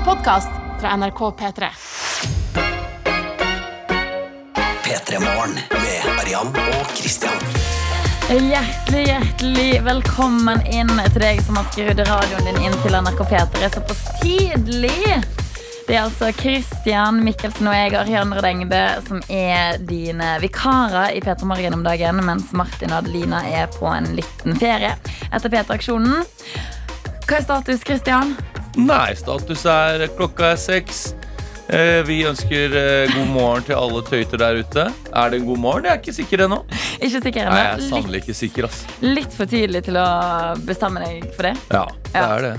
en podkast fra NRK P3. P3 Morgen med Ariam og Christian. Hjertelig, hjertelig velkommen inn til deg som har skrudd radioen din inn til NRK P3 såpass tidlig. Det er altså Christian Mikkelsen og jeg, Ariane Rødengbø, som er dine vikarer i P3 Morgen om dagen, mens Martin og Adelina er på en liten ferie etter P3-aksjonen. Hva er status, Christian? Nei, status er klokka er seks. Eh, vi ønsker eh, god morgen til alle tøyter der ute. Er det en god morgen? Jeg er ikke sikker ennå. Ikke sikker Nei, jeg er sannelig ikke sikker. ass litt for tidlig til å bestemme deg for det. Ja, det Ja. er det.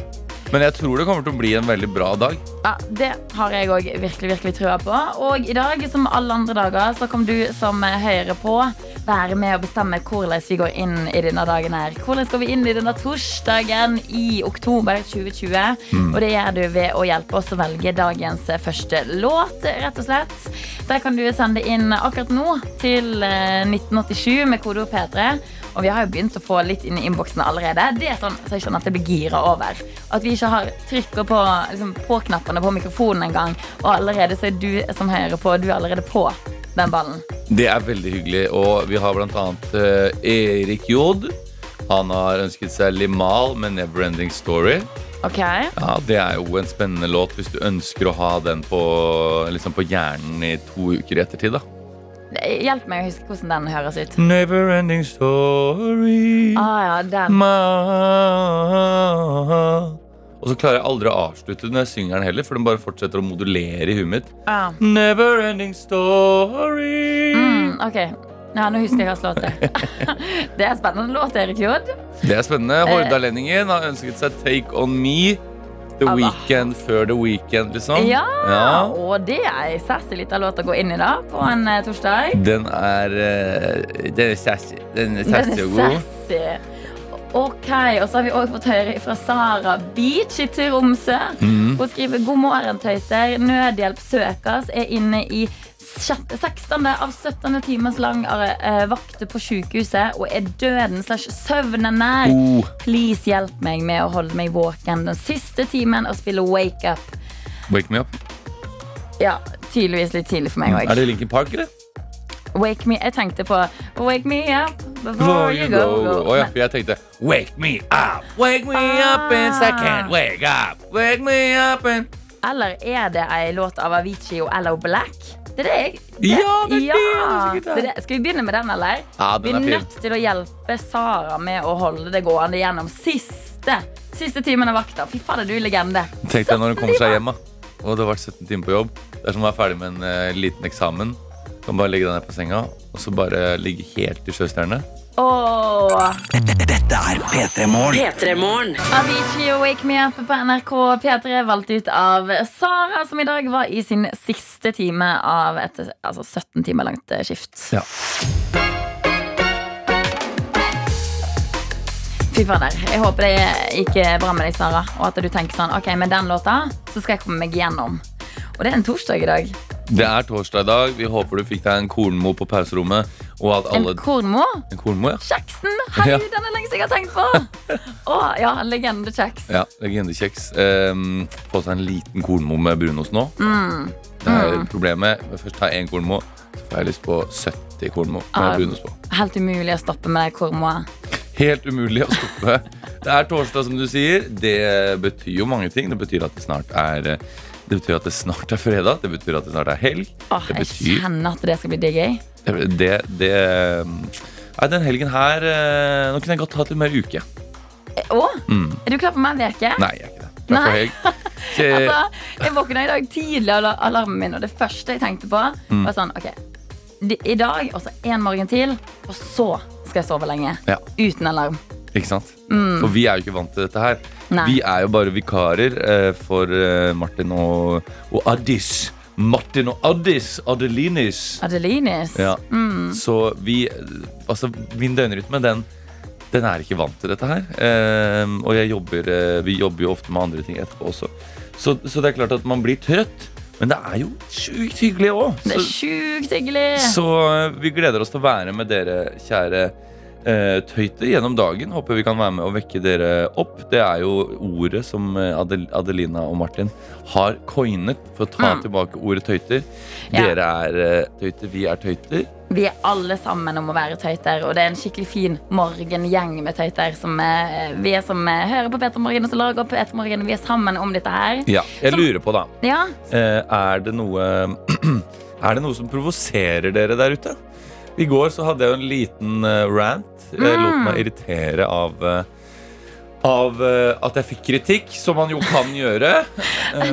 Men jeg tror det kommer til å bli en veldig bra dag. Ja, Det har jeg òg virkelig virkelig trua på. Og i dag, som alle andre dager, så kan du som hører på være med og bestemme hvordan vi går inn i denne dagen her. Hvordan går vi inn i denne torsdagen i oktober 2020? Og det gjør du ved å hjelpe oss å velge dagens første låt, rett og slett. Der kan du sende inn akkurat nå til eh, 1987 med kodeord P3. Og vi har jo begynt å få litt inn i innboksen allerede. Det er sånn så jeg skjønner at det blir gira over. At vi ikke har trykker på, liksom, på knappene på mikrofonen en gang, Og allerede så er du som hører på, du er allerede på den ballen. Det er veldig hyggelig. Og vi har blant annet uh, Erik Jod. Han har ønsket seg Limal med Neverending Story. Ok? Ja, Det er jo en spennende låt hvis du ønsker å ha den på, liksom på hjernen i to uker i ettertid. da Hjelp meg å huske hvordan den høres ut. Neverending Story. Ah, ja, den. Ma Og så klarer jeg aldri å avslutte når jeg synger den heller, for den bare fortsetter å modulere i huet mitt. Ja. Never ending story. Mm, ok. Ja, nå husker jeg hva låt det er. Det er spennende låt, Erik Jod. Det er spennende. Hordalendingen har ønsket seg Take On Me. The Allah. Weekend før The Weekend, liksom. Ja, Ja. og det er ei sassy lita låt å gå inn i da på en uh, torsdag. Den er uh, Den er sassy. Den er sassy og god. sassy. Ok, og så har vi òg fått høre fra Sara Beach i Tromsø. Mm. Hun skriver God morgen, tøyter. Nødhjelp søkes. Er inne i 16. av 17. timers lang eh, vakter på sykehuset og er døden slash søvnen nær. Oh, Please hjelp meg med å holde meg våken den siste timen og spille Wake Up. wake me up. Ja, tydeligvis litt tidlig for meg Er det Linkin Park, eller? Wake me, jeg tenkte på Wake me up before you go. go. Oh, ja, jeg tenkte Wake me up, wake me up in Ah. second Wake up, wake me up in Eller er det ei låt av Avicii og Ello Black? Det er det jeg det, Ja, det er ja, det det er det. Skal vi begynne med den, eller? Ja, Vi den er er nødt til å hjelpe Sara med å holde det gående gjennom siste Siste timen av vakta. Fy fader, du er legende. Tenk deg når hun kommer seg hjem da. Og det har vært 17 timer på jobb Det er som å være ferdig med en uh, liten eksamen Kan bare legge deg ned på senga Og så bare ligge helt i sjøstjerne Oh. Dette er P3 Morgen. Avicii og Wake Me Up på NRK P3 valgt ut av Sara, som i dag var i sin siste time av et altså 17 timer langt eh, skift. Ja. Fy fader. Jeg håper det gikk bra med deg, Sara. Og at du tenker sånn Ok, med den låta så skal jeg komme meg gjennom. Og det er en torsdag i dag. Det er torsdag i dag Vi håper du fikk deg en kornmo på pauserommet at En kornmo. En kornmo, ja Kjeksen! Herregud, Ja. den er lengst jeg har tenkt på! Å, ja, legendekjeks. Ja, legendekjeks um, Få seg en liten kornmo med brunost nå Mm. Det er problemet først tar en kornmo Så får jeg lyst på 70 kornmo med Ah. brunost på Helt umulig å stoppe med det kornmoet. Helt umulig å stoppe. Det er torsdag, som du sier. Det betyr jo mange ting. Det betyr at det snart er Det betyr at det snart er fredag. Det betyr at det snart er helg. Åh, Det jeg kjenner at det skal bli digg. Det, Det, det Nei, Den helgen her eh, Nå kunne jeg godt hatt litt mer uke. Å, Mm. er du klar for mer uke? Nei, jeg er ikke det. Klar for helg. Så, Altså, jeg våkna i dag tidlig av alarmen min, og det første jeg tenkte på, Mm. var sånn OK, i dag, og så en morgen til, og så skal jeg sove lenge. Ja. Uten alarm. Ikke sant? For vi er jo ikke vant til dette her. Mm. Nei. Vi er jo bare vikarer eh, for eh, Martin og, og Addis. Martin og Addis Adelinis. Adelinis. Ja. Mm. Så vi Altså, min døgnrytme, den, den er ikke vant til dette her. Eh, og jeg jobber, eh, vi jobber jo ofte med andre ting etterpå også. Så, så det er klart at man blir trøtt. Men det er jo sjukt hyggelig òg. Det er Så, så eh, vi gleder oss til å være med dere, kjære eh, tøyte gjennom dagen. Håper vi kan være med og vekke dere opp. Det er jo ordet som eh, Adel Adelina og Martin har coinet for å ta Mm. tilbake ordet tøyter. Ja. Dere er eh, tøyter, vi er tøyter. Vi er alle sammen om å være tøyter, og det er en skikkelig fin morgengjeng med tøyter. Som, er, vi er som hører på Peter Morgen og som lager Peter Morgen. Vi er sammen om dette her. Ja, jeg Som- lurer på, da. Ja, er det noe Er det noe som provoserer dere der ute? I går så hadde jeg jo en liten eh, rant. Jeg lot Mm. meg irritere av eh, av eh, at jeg fikk kritikk, som man jo kan gjøre.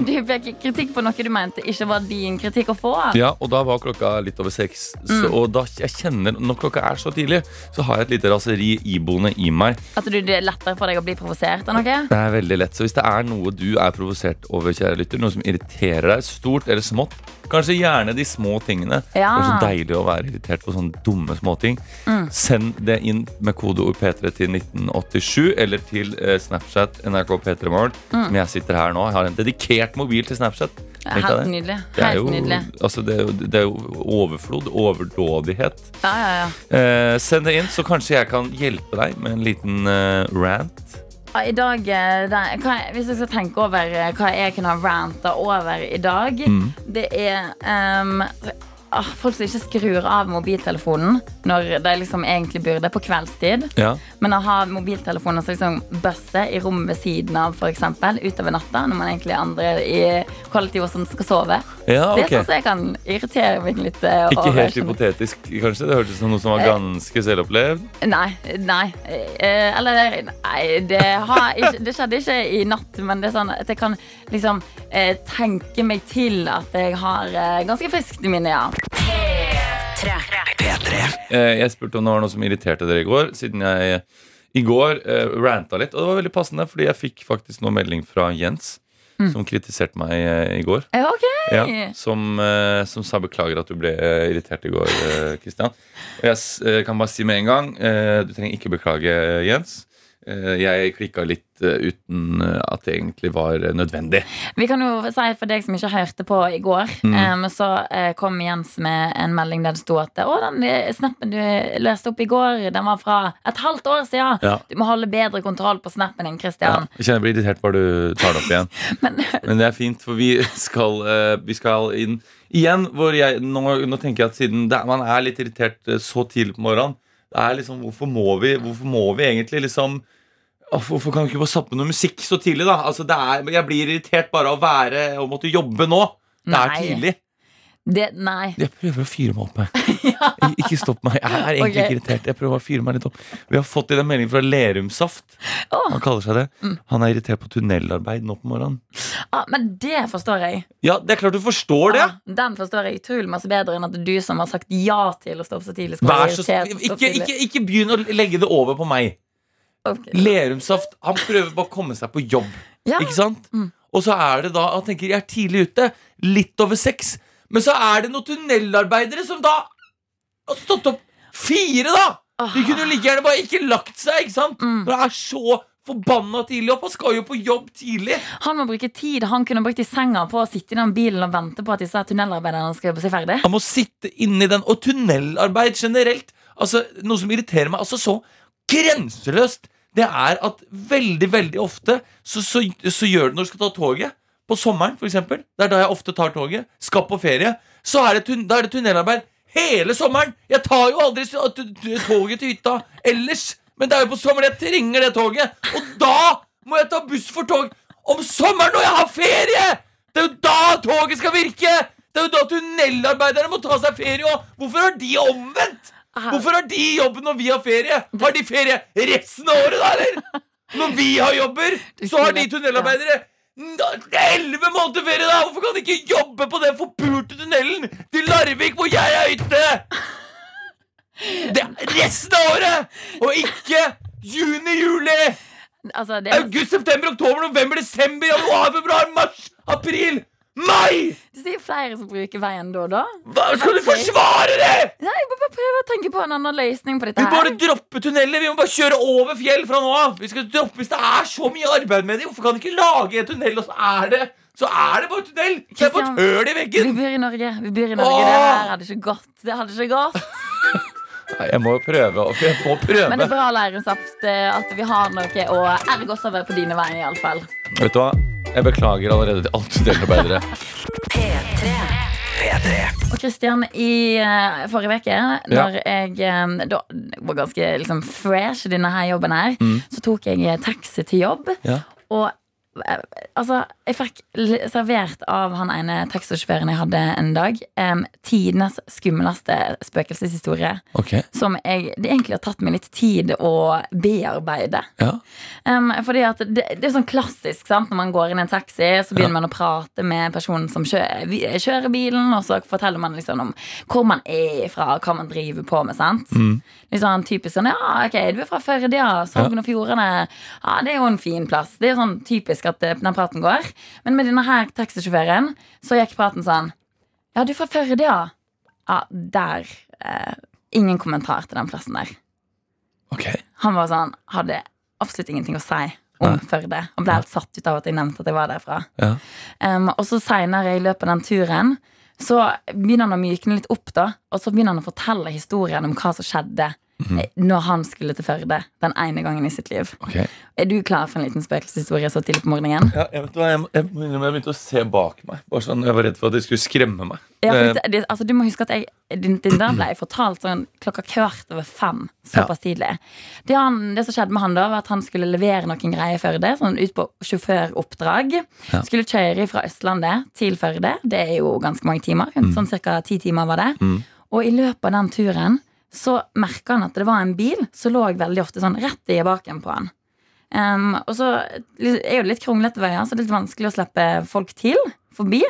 Du fikk kritikk på noe du mente ikke var din kritikk å få. Ja, Og da var klokka litt over seks. Mm. og da jeg kjenner, Når klokka er så tidlig, så har jeg et lite raseri iboende i meg. At du, det er lettere for deg å bli provosert av noe? Det er veldig lett. Så hvis det er noe du er provosert over, kjære lytter, noe som irriterer deg, stort eller smått, kanskje gjerne de små tingene. Ja. Det er så deilig å være irritert på sånne dumme småting. Mm. Send det inn med kodeord P3 til 1987 eller til eh, Snapchat NRK P3morgen. Mm. Som jeg sitter her nå. Jeg har en dedikert mobil til Snapchat. Helt nydelig. Det er, jo, altså det, er jo, det er jo overflod, overdådighet. Ja, ja, ja. Eh, send det inn, så kanskje jeg kan hjelpe deg med en liten eh, rant. Ja, I dag, eh, det, hva, Hvis jeg skal tenke over eh, hva jeg kunne ha ranta over i dag Mm. Det er ehm, ah, folk som ikke skrur av mobiltelefonen når de liksom egentlig burde på kveldstid. Ja. Men å ha mobiltelefonen som liksom bøsser i rommet ved siden av for eksempel, utover natta, når man egentlig er andre i kollektivet som skal sove. ja, Det er sånn som jeg kan irritere meg litt over. Ikke over. helt hypotetisk, kanskje? Det hørtes ut som noe som var ganske selvopplevd. Nei. nei eh, Eller nei, det, har ikke, det skjedde ikke i natt, men det er sånn at jeg kan liksom eh, tenke meg til at jeg har eh, ganske friskt i minnet, ja. P3. Eh, Jeg spurte om det var noe som irriterte dere i går, siden jeg i går eh, ranta litt. Og det var veldig passende, fordi jeg fikk faktisk noe melding fra Jens. Som kritiserte meg eh, i går. Okay. Ja, som, som sa beklager at du ble irritert i går, Kristian. Og jeg kan bare si med en gang du trenger ikke beklage, Jens. Eh, jeg klikka litt eh, uten eh, at det egentlig var nødvendig. Vi kan jo si for deg som ikke hørte på i går, Mm. så kom Jens med en melding der det sto at Å, den snappen du leste opp i går, den var fra et halvt år siden. Ja. Du må holde bedre kontroll på snappen din, Ja, Christian. kjenner jeg blir irritert bare du tar det opp igjen. Men Men det er fint, for vi skal, vi skal inn igjen. Hvor jeg, nå, nå tenker jeg at siden det, man er litt irritert så tidlig på morgenen det er liksom, Hvorfor må vi, hvorfor må vi egentlig liksom Hvorfor kan du ikke bare på noe musikk så tidlig, da? Altså, det er, jeg blir irritert bare av å være og måtte jobbe nå. Det er Nei. tidlig. det Nei. Jeg prøver å fyre meg opp. Jeg. ja. Ikke stopp meg. Jeg er egentlig okay. ikke irritert. Jeg prøver å fyre meg litt opp. Vi har fått inn en melding fra Lerumsaft. Oh. Han kaller seg det. Mm. Han er irritert på tunnelarbeid nå på morgenen. Ah, men det forstår jeg. Ja, det er klart du forstår det. Ah, den forstår jeg utrolig masse bedre enn at du som har sagt ja til å stå opp så tidlig, skal være irritert så Ikke, ikke, ikke begynn å legge det over på meg. Ok. Lerumsaft han prøver bare å komme seg på jobb. Ja. Ikke sant? Mm. Og så er det da Han tenker jeg er tidlig ute. Litt over seks. Men så er det noen tunnelarbeidere som da har stått opp fire, da! De kunne jo like gjerne bare ikke lagt seg. ikke sant? Mm. Det er så forbanna tidlig opp. Han skal jo på jobb tidlig. Han må bruke tid han kunne brukt i senga på å sitte i den bilen og vente på at disse tunnelarbeiderne skal jobbe seg ferdig. Han må sitte inni den. Og tunnelarbeid generelt. Altså, Noe som irriterer meg altså så grenseløst, det er at veldig, veldig ofte så, så, så gjør det når du skal ta toget. På sommeren, eksempel. Det er da jeg ofte tar toget. Skal på ferie. Så er det, da er det tunnelarbeid hele sommeren. Jeg tar jo aldri toget til hytta ellers. Men det er jo på sommeren jeg trenger det toget. Og da må jeg ta buss for tog. Om sommeren når jeg har ferie! Det er jo da toget skal virke! Det er jo da tunnelarbeiderne må ta seg ferie òg! Hvorfor har de omvendt? Hvorfor har de jobben når vi har ferie? Har de ferie resten av året, da, eller? Når vi har jobber, så har de tunnelarbeidere elleve måneder ferie, da! Hvorfor kan de ikke jobbe på den forpulte tunnelen til Larvik, hvor jeg er hytte? Det er resten av året! Og ikke juni, juli! Altså, det er, August, september, oktober, november, desember, januar, februar, mars, april, mai! det sier flere som bruker veien da og da. Hva skal du forsvare det?! Nei, jeg må bare prøve å tenke på en annen løsning på dette Vi her. bare dropper tunneler. Vi må bare kjøre over fjell fra nå av. Vi skal droppe Hvis det er så mye arbeid med det, hvorfor kan de ikke lage en tunnel, og så er det Så er det bare tunnel? Det er bare et høl i Vi bor i Norge. Vi bor i Norge. Åh! Det her hadde ikke gått. Det hadde ikke gått. Nei, Jeg må jo prøve. Jeg må prøve. Men det er bra, Leirumsaft, eh, at vi har noe å erge oss over på dine vegne, iallfall. Vet du hva? Jeg beklager allerede til alle studentarbeidere. P3. Og Kristian, i uh, forrige uke, når jeg eh, da var ganske liksom, fresh i denne her jobben her, så tok jeg eh, taxi til jobb. Ja. Og altså, jeg fikk servert av han ene taxisjåføren jeg hadde en dag, um, tidenes skumleste spøkelseshistorie. Okay. Som jeg, det egentlig har tatt meg litt tid å bearbeide. Ja. Um, fordi at det, det er sånn klassisk sant? Når man går inn i en taxi, så begynner man å prate med personen som kjører, kjører bilen, og så forteller man liksom om hvor man er fra, hva man driver på med. sant? Litt sånn typisk sånn Ja, ok, du er fra Førde, ja. Sogn og Fjordane. Ja, det er jo en fin plass. Det er sånn typisk at eh, den praten går. Men med denne her taxisjåføren så gikk praten sånn Ja, du er fra Førde, ja. Ja, der. Eh, ingen kommentar til den plassen der. Ok. Han var sånn, hadde absolutt ingenting å si om Nei. Førde. Han ble helt satt ut av at jeg nevnte at jeg var derfra. Ja. Um, og så seinere i løpet av den turen så begynner han å mykne litt opp, da. Og så begynner han å fortelle historien om hva som skjedde Eh, når han skulle til Førde den ene gangen i sitt liv. Okay. Er du klar for en liten spøkelseshistorie så tidlig på morgenen? Ja, jeg, vet hva, jeg, jeg, jeg begynte å se bak meg. Bare sånn, Jeg var redd for at de skulle skremme meg. Ja, Eh, for det, det, altså, du må huske at jeg, din, din der ble jeg fortalt sånn klokka kvart over fem. Såpass tidlig. Det, han, det som skjedde med han da, var at han skulle levere noen greier i Førde. Sånn ut på sjåføroppdrag. Ja. Skulle kjøre fra Østlandet til Førde. Det er jo ganske mange timer. Sånn ca. ti timer var det. Mm. Og i løpet av den turen så merka han at det var en bil som lå veldig ofte sånn rett i baken på han. Um, og så er jo litt kronglete veier, så det er litt vanskelig å slippe folk til forbi.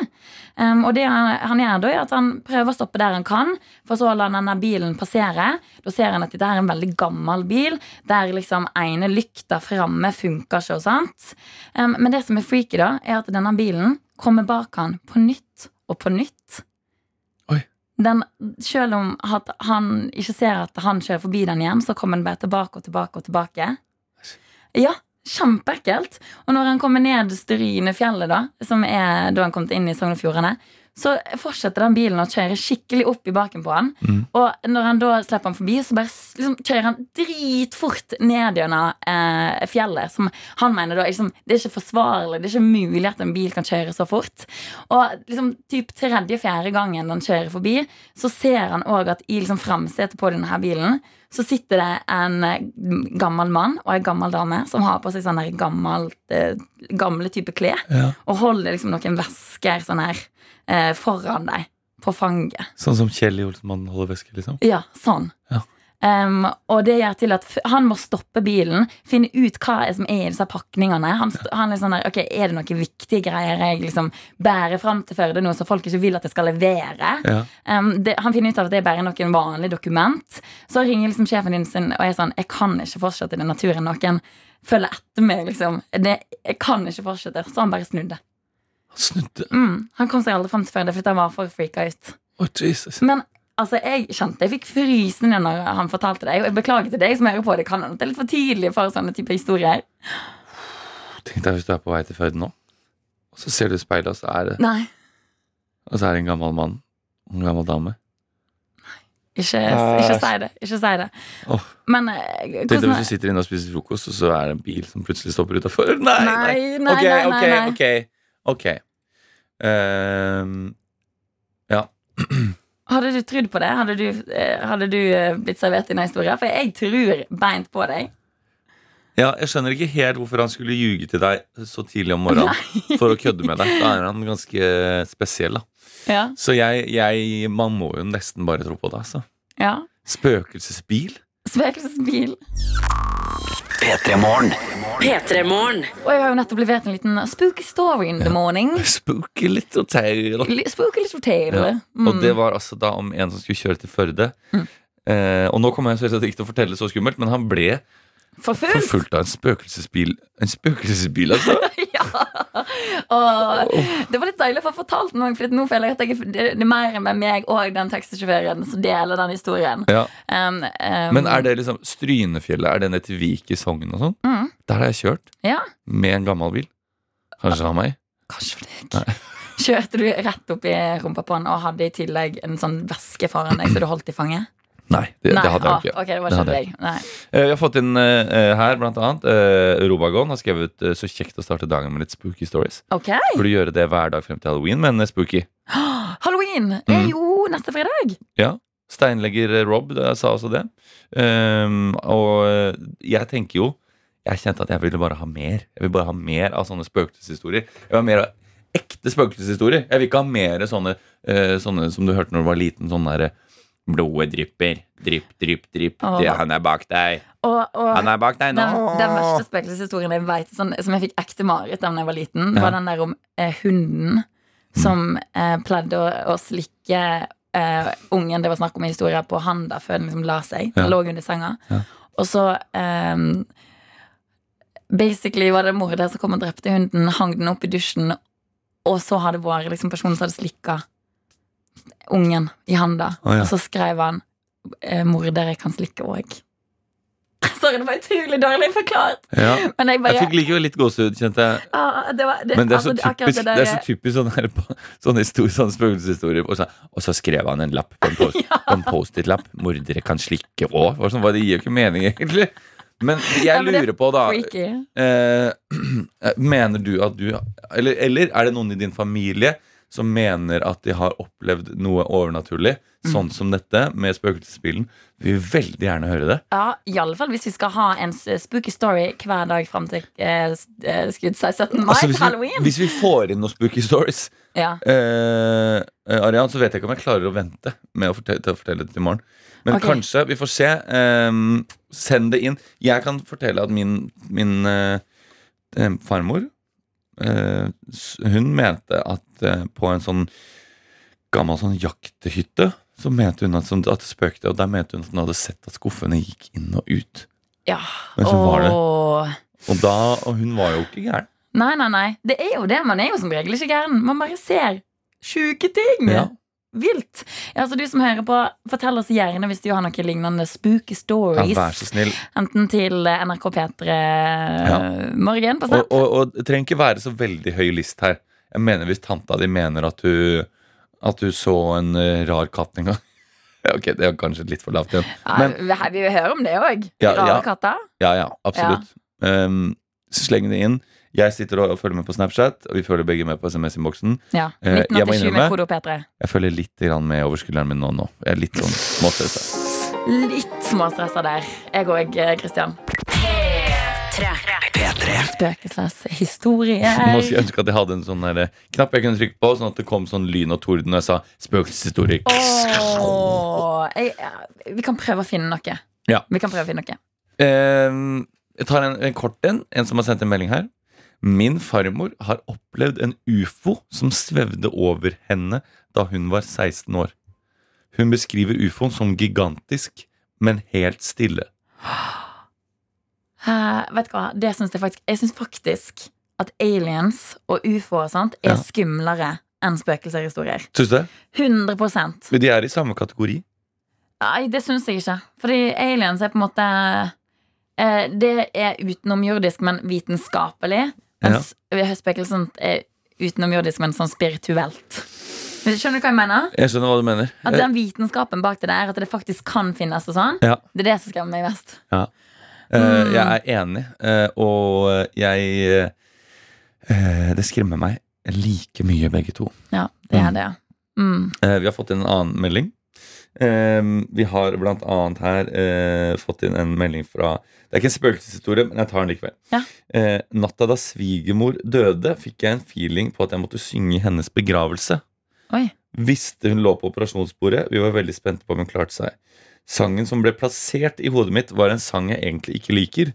Um, og det han, han gjør da, er at han prøver å stoppe der han kan, for så å la denne bilen passere. Da ser han at dette er en veldig gammel bil, der liksom ene lykta framme funker ikke. og sant. Um, men det som er freaky, da, er at denne bilen kommer bak han på nytt og på nytt. Den, selv om han ikke ser at han kjører forbi den igjen, så kommer den bare tilbake og tilbake og tilbake. Ja, kjempeekkelt. Og når han kommer ned Strynefjellet, da, som er da han kom inn i Sogn og Fjordane, så fortsetter den bilen å kjøre skikkelig opp i baken på han. Mm. Og når han da slipper han forbi, så bare liksom, kjører han dritfort ned gjennom eh, fjellet. Som han mener da liksom, Det er ikke forsvarlig, det er ikke mulig at en bil kan kjøre så fort. Og liksom typ tredje-fjerde gangen han kjører forbi, så ser han òg at i liksom framsetet på denne bilen så sitter det en eh, gammel mann og en gammel dame som har på seg sånne her gammelt, eh, gamle type klær. Ja. Og holder liksom noen vesker sånn her eh, foran deg på fanget. Sånn som Kjell Olsenmann holder veske, liksom. Ja, sånn. Ja. Um, og det gjør til at han må stoppe bilen, finne ut hva er som er i disse pakningene. Han, han er sånn der, ok, Er det noen viktige greier jeg liksom bærer fram til Førde nå, som folk ikke vil at jeg skal levere? Ja. Um, det, han finner ut av at det er bare noen vanlige dokument. Så ringer liksom sjefen din sin og er sånn Jeg kan ikke fortsette i den naturen. Noen følger etter meg, liksom. Det, jeg kan ikke fortsette. Så han bare snudde. Han snudde. Mm, han kom seg aldri fram til Førde for han var for freaka ut. Oh, Jesus. Men altså, jeg kjente jeg fikk frysninger når han fortalte det. Og jeg beklager til deg som hører på. Det kan det er litt for tidlig for sånne type historier. Tenk deg hvis du er på vei til Førde nå, og så ser du speilet, og så er det, Nei, og så er det en gammel mann og en gammel dame. ikke, ikke si det. Ikke si det. Oh. Men hvordan Tenk deg hvis du sitter inne og spiser frokost, og så er det en bil som plutselig stopper utafor. Nei, nei. Nei, Ok, nei, ok, nei, nei. ok. okay. Um, ja. Hadde du trodd på det? Hadde du, eh, hadde du eh, blitt servert denne historien? For jeg tror beint på deg. ja, jeg skjønner ikke helt hvorfor han skulle ljuge til deg så tidlig om morgenen for å kødde med deg. Da er han ganske spesiell, da. Ja. Så jeg, jeg Man må jo nesten bare tro på det, altså. ja. Spøkelsesbil? Spøkelsesbil. P3 Morgen. P3morgen. Og jeg har jo nettopp levert en liten spooky story in the morning. Spooky little tale. Spooky little tale. Ja. Mm. Og det var altså da om en som skulle kjøre til Førde. Mm. Eh, og nå kommer jeg selvsagt ikke til å fortelle så skummelt, men han ble Forfulgt. forfulgt av en spøkelsesbil. En spøkelsesbil, altså? ja. Og det var litt deilig å få fortalt noe, for nå føler jeg at jeg, det er mer med meg og den taxisjåføren som deler den historien. Ja. Um, um, Men er det liksom Strynefjellet? Er det ned til Vik i Sogn og sånn? Mm. Der har jeg kjørt Ja, med en gammel bil. Kanskje det var meg? kanskje for deg. Kjørte du rett opp i rumpa på han og hadde i tillegg en sånn veske foran deg så du holdt i fanget? Nei, det, Nei, det hadde jeg ah, ikke. ok, det var Det hadde jeg. Nei. Eh, Vi har fått inn eh, her, blant annet, uh, Robagon har skrevet eh, 'Så kjekt å starte dagen med litt spooky stories'. Okay. Burde gjøre det hver dag frem til halloween, men eh, spooky. Halloween er Mm. jo neste fredag. Ja. Steinlegger eh, Rob det, sa også det. Um, og eh, jeg tenker jo Jeg kjente at jeg ville bare ha mer. Jeg vil bare ha mer av sånne spøkelseshistorier. Jeg vil ha mer av ekte spøkelseshistorier. Jeg vil ikke ha mer sånne, uh, sånne som du hørte når du var liten. sånne derre Blodet drypper. Drypp, drypp, drypp. Han er bak deg. Og, og Han er bak deg nå. den, den verste spøkelseshistorien jeg vet, sånn, som jeg fikk ekte mareritt av da jeg var liten, Ja. var den der om eh, hunden som eh, pleide å, å slikke eh, ungen det var snakk om i historien, på handa før den liksom la seg. Den Ja. lå under senga. Ja. Og så eh, Basically var det morder som kom og drepte hunden, hang den opp i dusjen, og så hadde vært liksom, personen som hadde slikka ungen i handa. oh, ja. Og så skrev han eh, 'mordere kan slikke òg'. Sorry, det var utrolig dårlig forklart. Ja. Men jeg bare Jeg fikk likevel litt gåsehud, kjente jeg. ah, det var, det, Men det er så altså, typisk, det det er så typisk sånne, sånne, histori- sånne spøkelseshistorier. Og så, og så skrev han en lapp på en Post-It-lapp. Post-It-lapp. 'Mordere kan slikke òg'. Sånn, det gir jo ikke mening, egentlig. Men jeg er lurer på, da eh, Mener du at du eller, eller er det noen i din familie som mener at de har opplevd noe overnaturlig, Mm. sånn som dette, med spøkelsesbilen? Vi vil veldig gjerne høre det. Ja, Iallfall hvis vi skal ha en spooky story hver dag fram til eh, s- eh, 17. mai, Altså, hvis, vi, halloween. hvis vi får inn noen spooky stories, Ja. Eh, eh, Arian, så vet jeg ikke om jeg klarer å vente med å fortelle, til å fortelle det til i morgen. Men okay. kanskje. Vi får se. Ehm, send det inn. Jeg kan fortelle at min, min eh, eh, farmor eh, Hun mente at eh, på en sånn gammel sånn jaktehytte så mente hun at, som, at det spøkte, og der mente hun at hun hadde sett at skuffene gikk inn og ut. ja. Det Og, da, og hun var jo ikke gæren. Nei, nei, nei. Det er jo det. Man er jo som regel ikke gæren. Man bare ser sjuke ting. Ja. Vilt. Ja, så du som hører på, fortell oss gjerne hvis du har noen lignende spooky Ja, stories. vær så snill. Enten til eh, NRK P3 Morgen på Og, Snap. og, og det trenger ikke være så veldig høy list her. Jeg mener Hvis tanta di mener at du At du så en eh, rar katt en gang Ok, det er kanskje litt for lavt igjen. Men ja, vi vil høre om det òg. Ja, Rare ja. katter. ja, ja, absolutt. Um, sleng det inn. Jeg sitter og følger med på Snapchat, og vi følger begge med på SMS-innboksen. Ja. Eh, jeg må 1987 med kodo P3. Jeg følger litt grann med over skulderen min nå. nå. Jeg er litt sånn småstressa. Litt småstressa der. Jeg òg, Kristian. P3. Spøkelseshistorier. Nå skulle jeg ønske at jeg hadde en sånn der, eh, knapp jeg kunne trykke på, sånn at det kom sånn lyn og torden når jeg sa spøkelseshistorie. Åh, vi kan prøve å finne noe. Ja. Vi kan prøve å finne noe. Eh, jeg tar en, en kort en. En som har sendt en melding her. Min farmor har opplevd en ufo som svevde over henne da hun var 16 år. Hun beskriver ufoen som gigantisk, men helt stille. Uh, vet du hva, det synes jeg faktisk Jeg syns faktisk at aliens og ufo og sånt er Ja. skumlere enn spøkelseshistorier. Syns du det? 100% Men de er i samme kategori. Nei, det syns jeg ikke. Fordi aliens er på en måte eh, Det er utenomjordisk, men vitenskapelig. Mens spøkelsen er utenomjordisk, men sånn spirituelt. Skjønner du hva jeg mener? Jeg skjønner hva du mener. At den vitenskapen bak det der, at det faktisk kan finnes og sånn, Ja. det er det som skremmer meg mest. Eh, Mm. Jeg er enig, eh, og jeg eh, Det skremmer meg like mye, begge to. Ja, det er det. Mm. Eh, Vi har fått inn en annen melding. Eh, Vi har annet her eh, fått inn en melding fra Det er ikke en spøkelseshistorie, men jeg tar den likevel. Ja. Eh, Natta da svigermor døde, fikk jeg en feeling på at jeg måtte synge i hennes begravelse. Oi. Visste hun lå på operasjonsbordet. Vi var veldig spente på om hun klarte seg. Sangen som ble plassert i hodet mitt, var en sang jeg egentlig ikke liker.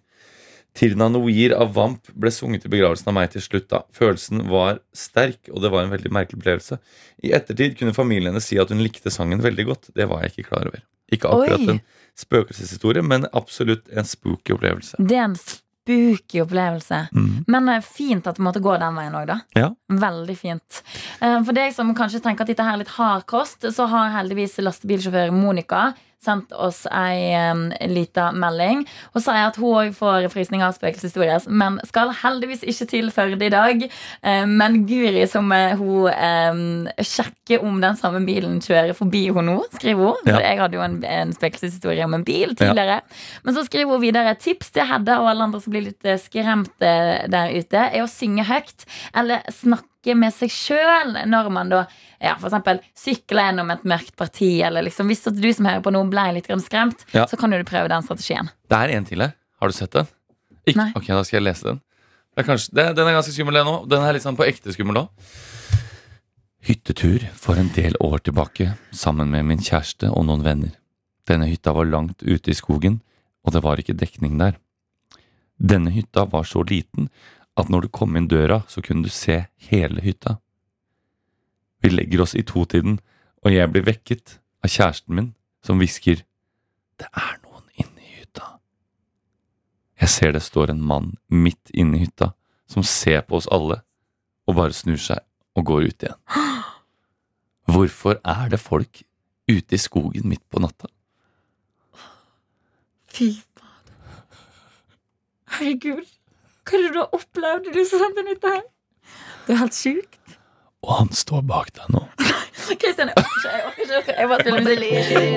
Tirna Noir av Vamp ble sunget i begravelsen av meg til slutt. da Følelsen var sterk, og det var en veldig merkelig opplevelse. I ettertid kunne familien hennes si at hun likte sangen veldig godt. Det var jeg ikke klar over. Ikke akkurat Oi. en spøkelseshistorie, men absolutt en spooky opplevelse. Det er en spooky opplevelse. Mm. Men er fint at det måtte gå den veien òg, da. Ja. Veldig fint. Eh, For deg som kanskje tenker at dette her er litt hard kost, så har heldigvis lastebilsjåfør Monica sendt oss ei um, lita melding. og sier at hun òg får frysninger av spøkelseshistorier, men skal heldigvis ikke til Førde i dag. Uh, men Guri, som uh, hun um, sjekker om den samme bilen kjører forbi hun nå, skriver hun. Ja. For jeg hadde jo en, en spøkelseshistorie om en bil tidligere. Men så skriver hun videre tips til Hedda og alle andre som blir litt eh, skremte der ute, er å synge høyt eller snakke med seg sjøl når man da ja, for eksempel sykler gjennom et mørkt parti. Eller liksom, hvis du som hører på noe ble litt skremt, Ja. så kan du prøve den strategien. Det er en til her. Har du sett den? Ikke? Nei. Ok, da skal jeg lese den. Det er kanskje, det, den er ganske skummel, den òg. Den er litt sånn på ekte skummel òg. Hyttetur for en del år tilbake sammen med min kjæreste og noen venner. Denne hytta var langt ute i skogen, og det var ikke dekning der. Denne hytta var så liten at når du kom inn døra, så kunne du se hele hytta. Vi legger oss i totiden, og jeg blir vekket av kjæresten min, som hvisker Det er noen inne i hytta. Jeg ser det står en mann midt inne i hytta, som ser på oss alle, og bare snur seg og går ut igjen. Hvorfor er det folk ute i skogen midt på natta? Fy faen. Herregud. Hva er det du har opplevd, du som sendte dette her? Det er helt sjukt. Og han står bak deg nå. Kristian, jeg orker ikke. Jeg orker ikke. Jeg bare spiller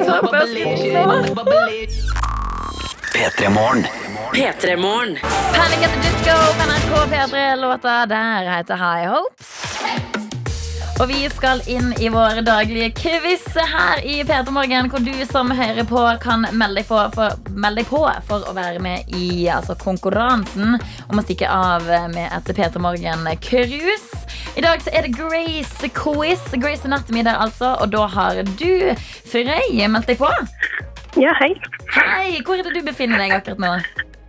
Ta på. P3 Morgen. P3morgen. Panic at the Disco NRK P3. Låta der heter High Hopes. Og vi skal inn i vår daglige quiz her i P3 Morgen, hvor du som hører på, kan melde deg på for, melde deg på for å være med i altså, konkurransen om å stikke av med et P3 Morgen-cruise. I dag så er det Grace Quiz. Grace Anatomy der, altså. Og da har du, Frøy, meldt deg på. Ja, hei. Hei, hvor er det du befinner deg akkurat nå?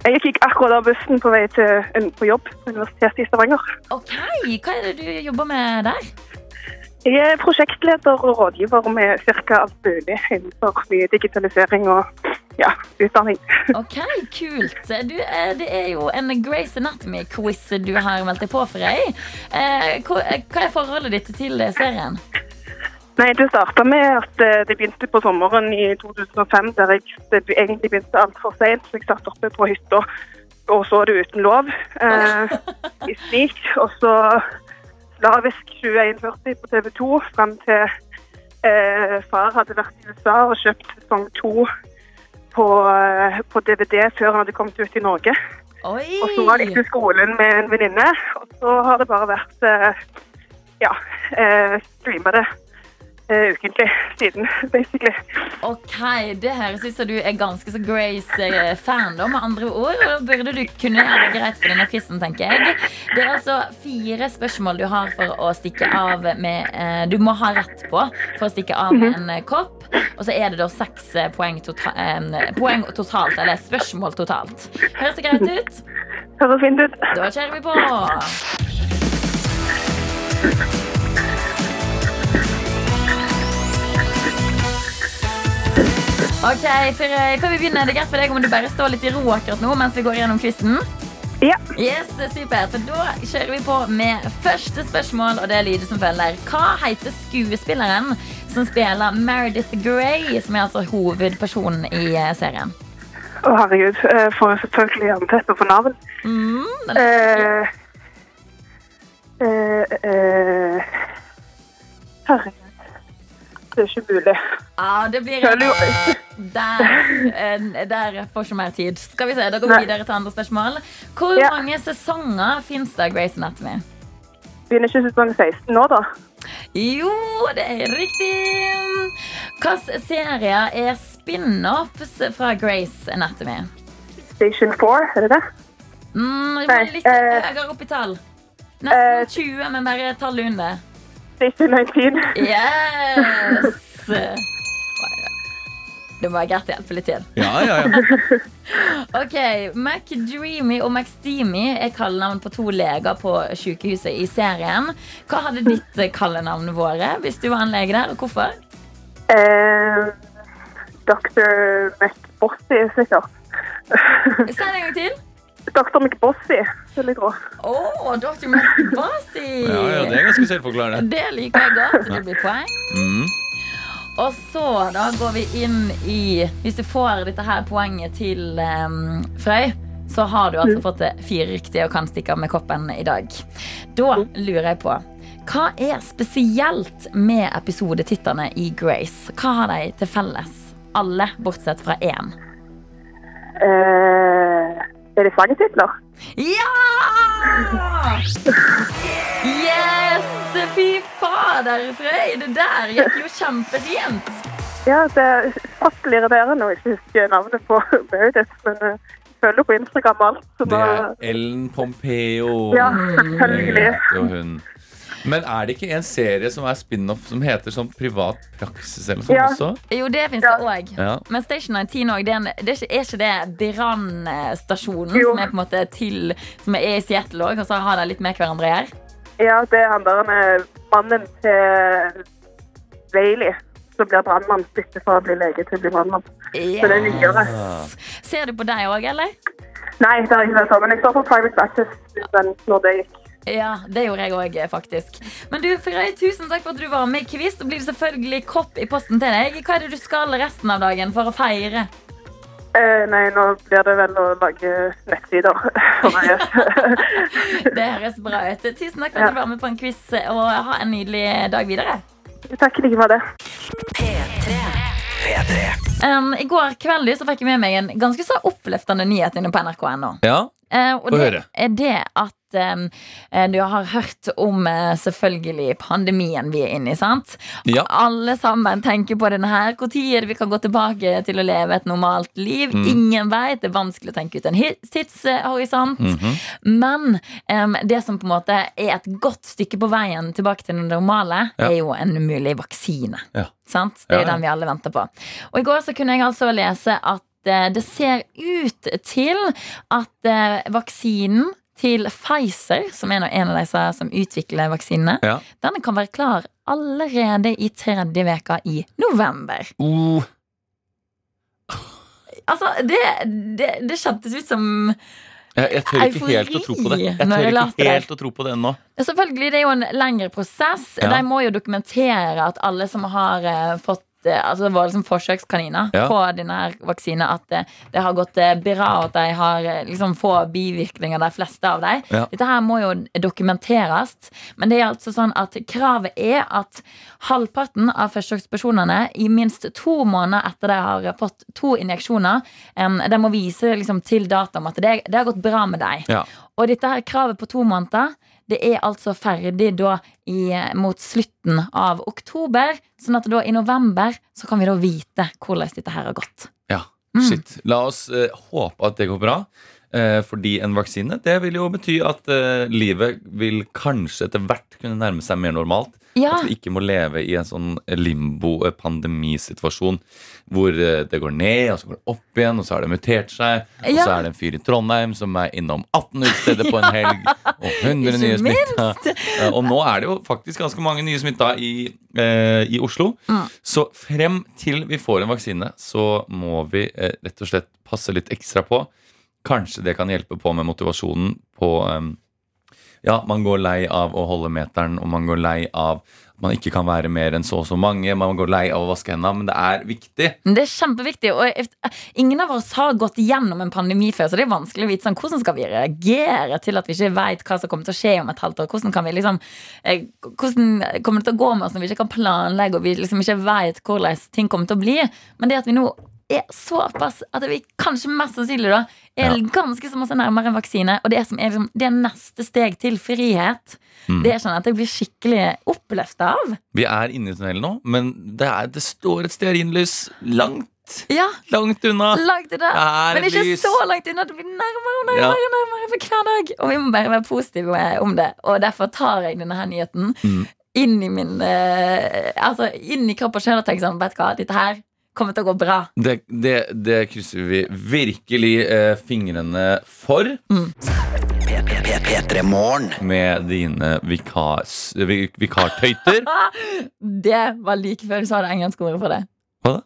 Jeg gikk akkurat av bussen på vei til, på jobb på Universitetet i Stavanger. Ok, Hva er det du jobber med der? Jeg er prosjektleder og rådgiver med ca. alt mulig innenfor digitalisering og ja, utdanning. Ok, kult. Du, eh, det er jo en Grace Anatomy-quiz du har meldt deg på for deg. Eh, Hva hva er forholdet ditt til serien? Nei, Det starta med at eh, det begynte på sommeren i 2005, der jeg egentlig begynte altfor seint. Så jeg satt oppe på hytta og så det uten lov eh, i snik. Og så Slavisk 2140 på TV 2 fram til eh, far hadde vært i USA og kjøpt sesong to på, eh, på DVD før han hadde kommet ut i Norge. Oi! Og så var jeg i skolen med en venninne, og så har det bare vært eh, ja, eh, streama det eh, ukentlig siden, basically. Ok, Det høres ut som du er ganske så Grace-fan, da, med andre ord. Og burde du kunne gjøre det greit for denne quizen, tenker jeg. Det er altså fire spørsmål du har for å stikke av med uh, Du må ha rett på for å stikke av med en eh, kopp. Og så er det da seks eh, poeng, tota eh, poeng totalt, eller spørsmål totalt. Høres det greit ut? Høres fint ut. Da kjører vi på. Ok, før, Kan vi begynner, det er greit for deg om du bare står litt i ro akkurat nå mens vi går gjennom quizen? Ja. Yes, supert. For da kjører vi på med første spørsmål, og det lyder som følger. Hva heter skuespilleren som spiller Meredith Grey, som er altså hovedpersonen i eh, serien? Å, herregud. eh, Får jeg selvfølgelig jernteppe på navn. Mm, Eh, eh, eh, herregud. Det er ikke mulig. Ah, det blir jo Der, eh, der får ikke mer tid. Skal vi se, Da går vi videre til andre spørsmål. Hvor Ja. mange sesonger fins det av Grace Anatomy? Begynner ikke sesong 16 nå, da? Jo, det er riktig! Hvilken serie er spin-offs fra Grace Anatomy? Station 4, er det det? Mm, må litt eh, høyere opp i tall. eh, Nesten 20, men bare tallet under. Station 19. Yes! Det må være greit å hjelpe litt til. Ja, ja, ja. Ok, McDreamy og McSteamy er kallenavn på to leger på sykehuset i serien. Hva hadde ditt eh, kallenavn vært hvis du var en lege der, og hvorfor? Eh, Dr. McBossy, sikkert. Si det en gang til. Dr. McBossy, vil jeg tro. Å, Dr. McBossy! ja, ja det er ganske selvforklarende. Det liker jeg godt. Det blir poeng. Mm. Og så da går vi inn i Hvis du får dette her poenget til um, Frøy, så har du altså fått det fire riktige og kan stikke av med koppen i dag. Da lurer jeg på hva er spesielt med episodetitterne i Grace? Hva har de til felles? Alle bortsett fra én. Eh, er det sangetitler? Ja! Yes! Fy fader, Frøy! Det der gikk jo kjempefint. Ja, det er fryktelig irriterende å ikke huske navnet på Meredith, men eh, jeg følger på Instagram alt. Så Det er Ellen Pompeo. ja, selvfølgelig. Men er det ikke en serie som er spin-off som heter sånn Privat praksis eller noe sånt Ja. også? Jo, det fins det òg. Ja. Men Station 19 òg, er, er, ikke, er ikke det brannstasjonen som er på en måte til Som er i Seattle òg, og så har de litt med hverandre å gjøre? Ja, det er han der han er mannen til Bailey, som blir brannmann, bytter fra å bli lege til å bli brannmann. Så det er nyere. Ser du på deg òg, eller? Nei, det har ikke vært sånn, men jeg står på Private Practice den, når det gikk. Ja, det gjorde jeg òg, faktisk. Men du, Frøy, tusen takk for at du var med i quiz. Det blir selvfølgelig kopp i posten til deg. Hva er det du skal resten av dagen for å feire? Eh, nei, nå blir det vel å lage nettsider for meg. Det høres bra ut. Tusen takk for at du var med på en quiz, og ha en nydelig dag videre. Takk like for det. Um, I går kveld så fikk jeg med meg en ganske så oppløftende nyhet inne på nrk.no. Ja. uh, og det høre. er det at um, eh, du har hørt om eh, selvfølgelig pandemien vi er inne i. sant? Ja. Alle sammen tenker på denne her. Når er det vi kan gå tilbake til å leve et normalt liv? Mm. Ingen vet. Det er vanskelig å tenke ut en tidshorisont. tidshorisont. -hmm. Men um, det som på en måte er et godt stykke på veien tilbake til det normale, Ja. er jo en mulig vaksine. Ja. Sant? Det er jo den vi alle venter på. Og i går så kunne jeg altså lese at eh, det ser ut til at vaksinen til Pfizer, som er en av disse som utvikler vaksinene, Ja. denne kan være klar allerede i tredje veka i november. Uh. Altså, det, det, det kjentes ut som jeg, jeg tør ikke helt å tro på det. Jeg tør ikke helt å tro på det ennå. Selvfølgelig, det er jo en lengre prosess. Ja. De må jo dokumentere at alle som har eh, fått eh, Altså det var liksom forsøkskaniner Ja. på denne vaksinen at det, det har gått eh, bra, og at de har eh, liksom få bivirkninger, de fleste av dem. Ja. Dette her må jo dokumenteres. Men det er altså sånn at kravet er at halvparten av forsøkspersonene i minst to måneder etter de har fått to injeksjoner, um, de må vise liksom til data om at det, det har gått bra med dem. Ja. Og dette her kravet på to måneder Det er altså ferdig da i, mot slutten av oktober. Sånn at da i november så kan vi da vite hvordan dette her har gått. Ja, Mm. shit. La oss eh, håpe at det går bra. Eh, fordi en vaksine det vil jo bety at eh, livet vil kanskje etter hvert kunne nærme seg mer normalt. Ja, At vi ikke må leve i en sånn limbo-pandemisituasjon hvor eh, det går ned, og så går det opp igjen, og så har det mutert seg. Og Ja. så er det en fyr i Trondheim som er innom 18 utesteder på en helg, og 100 Ikke nye smitta. Og nå er det jo faktisk ganske mange nye smitta i, eh, i Oslo. Mm. Så frem til vi får en vaksine, så må vi eh, rett og slett passe litt ekstra på. Kanskje det kan hjelpe på med motivasjonen på eh, Ja, man går lei av å holde meteren, og man går lei av at man ikke kan være mer enn så og så mange. Man går lei av å vaske hendene, men det er viktig. Det er kjempeviktig. Og ingen av oss har gått gjennom en pandemi før, så det er vanskelig å vite sånn, hvordan skal vi reagere til at vi ikke vet hva som kommer til å skje om et halvt år. Hvordan vi liksom eh, Hvordan kommer det til å gå med oss når vi ikke kan planlegge og vi liksom ikke vet hvordan ting kommer til å bli. Men det at vi nå er såpass at vi kanskje mest sannsynlig da er Ja. ganske så masse nærmere en vaksine, og det som er liksom, det neste steg til frihet, Mm. det er sånn at jeg blir skikkelig oppløfta av. Vi er inne i tunnelen nå, men det, er, det står et stearinlys langt, Ja, langt unna. langt unna. Men ikke lys. så langt unna. Det blir nærmere og nærmere, Ja. nærmere for hver dag. Og vi må bare være positive om det. Og derfor tar jeg denne her nyheten Mm. inn i min eh, Altså inn i kropp og sjel og tenker sånn Vet du hva, dette her kommer til å gå bra. Det, det, det krysser vi virkelig eh, fingrene for. P3 Med dine vikars, vik, vikartøyter. Det var like før du sa det engelske ordet for det. Hva da?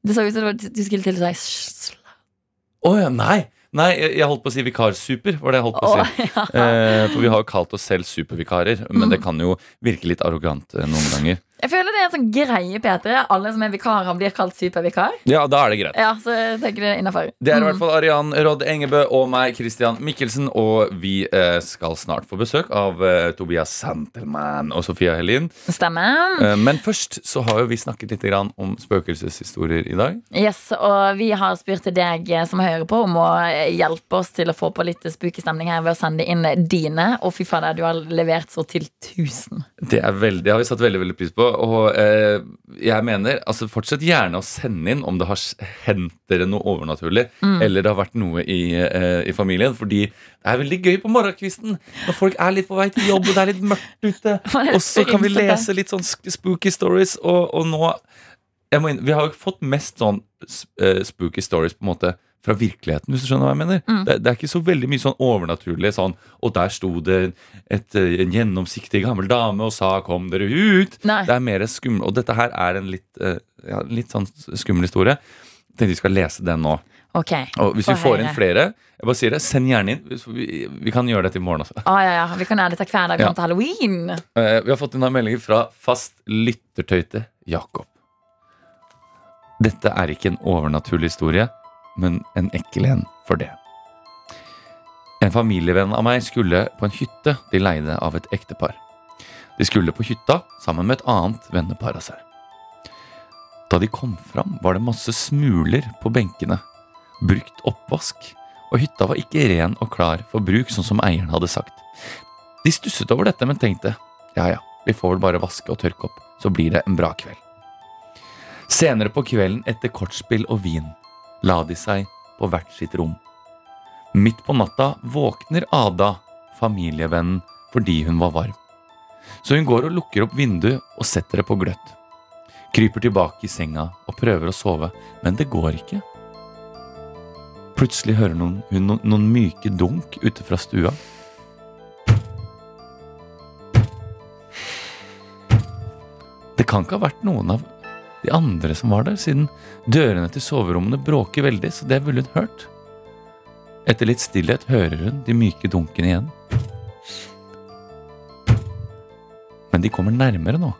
Det så ut som du skulle til å si Å ja, nei! Nei, jeg, holdt på å si vikarsuper. var det jeg holdt på å si. Oh, ja. Eh, for vi har jo kalt oss selv supervikarer, men Mm. det kan jo virke litt arrogant eh, noen ganger. Jeg føler det er en sånn greie, Peter. Alle som er vikarer, blir kalt supervikar. Ja, da er det greit. Ja, så jeg tenker det innenfor. Det er i hvert fall Arian Rodd Engebø og meg, Christian Mikkelsen. Og vi eh, skal snart få besøk av eh, Tobias Santelmann og Sofia Helin. Stemmer. Eh, men først så har jo vi snakket litt grann om spøkelseshistorier i dag. Yes, og vi har spurt deg eh, som hører på, om å hjelpe oss til å få på litt spukestemning her ved å sende inn dine. Og fy fader, du har levert så til 1000. Det er veldig, det har vi satt veldig veldig pris på. Og eh, jeg mener, altså fortsett gjerne å sende inn om det har hendt dere noe overnaturlig, eller det har vært noe i, eh, i familien. Fordi det er veldig gøy på morgenkvisten når folk er litt på vei til jobb og det er litt mørkt ute. Og så kan vi lese litt sånn spooky stories, og, og nå inn, Vi har jo fått mest sånn eh, spooky stories på en måte fra virkeligheten, hvis du skjønner hva jeg mener. Mm. Det, det er ikke så veldig mye sånn overnaturlig sånn Og der sto det et, eh, en gjennomsiktig gammel dame og sa 'kom dere ut'. Nei. Det er mer skummel Og dette her er en litt, eh, ja, litt sånn skummel historie. Jeg tenkte vi skal lese den nå. Okay. Og hvis vi får inn flere, jeg bare sier det, send gjerne inn. Vi, vi kan gjøre dette i morgen også. Ah, ja, ja. Vi kan gjøre dette hver dag fram til halloween. Uh, Vi har fått inn en melding fra fast lyttertøyte Jakob. Dette er ikke en overnaturlig historie, men en ekkel en for det. En familievenn av meg skulle på en hytte de leide av et ektepar. De skulle på hytta sammen med et annet vennepar av seg. Da de kom fram, var det masse smuler på benkene, brukt oppvask, og hytta var ikke ren og klar for bruk, sånn som eieren hadde sagt. De stusset over dette, men tenkte ja ja, vi får vel bare vaske og tørke opp, så blir det en bra kveld. Senere på kvelden etter kortspill og vin la de seg på hvert sitt rom. Midt på natta våkner Ada, familievennen, fordi hun var varm. Så hun går og lukker opp vinduet og setter det på gløtt. Kryper tilbake i senga og prøver å sove, men det går ikke. Plutselig hører hun noen, noen myke dunk ute fra stua. Det kan ikke ha vært noen av de andre som var der, siden dørene til soverommene bråker veldig, så det ville hun hørt. Etter litt stillhet hører hun de myke dunkene igjen. Men de kommer nærmere nå.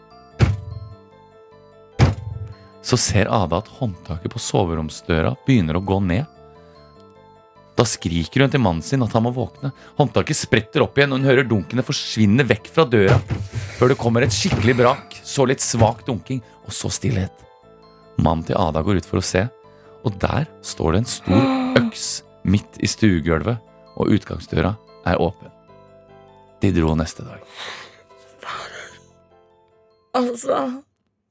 Så ser Ada at håndtaket på soveromsdøra begynner å gå ned. Da skriker hun til mannen sin at han må våkne. Håndtaket spretter opp igjen, og hun hører dunkene forsvinne vekk fra døra. Før det kommer et skikkelig brak, så litt svak dunking, og så stillhet. Mannen til Ada går ut for å se, og der står det en stor øks midt i stuegulvet, og utgangsdøra er åpen. De dro neste dag. Altså,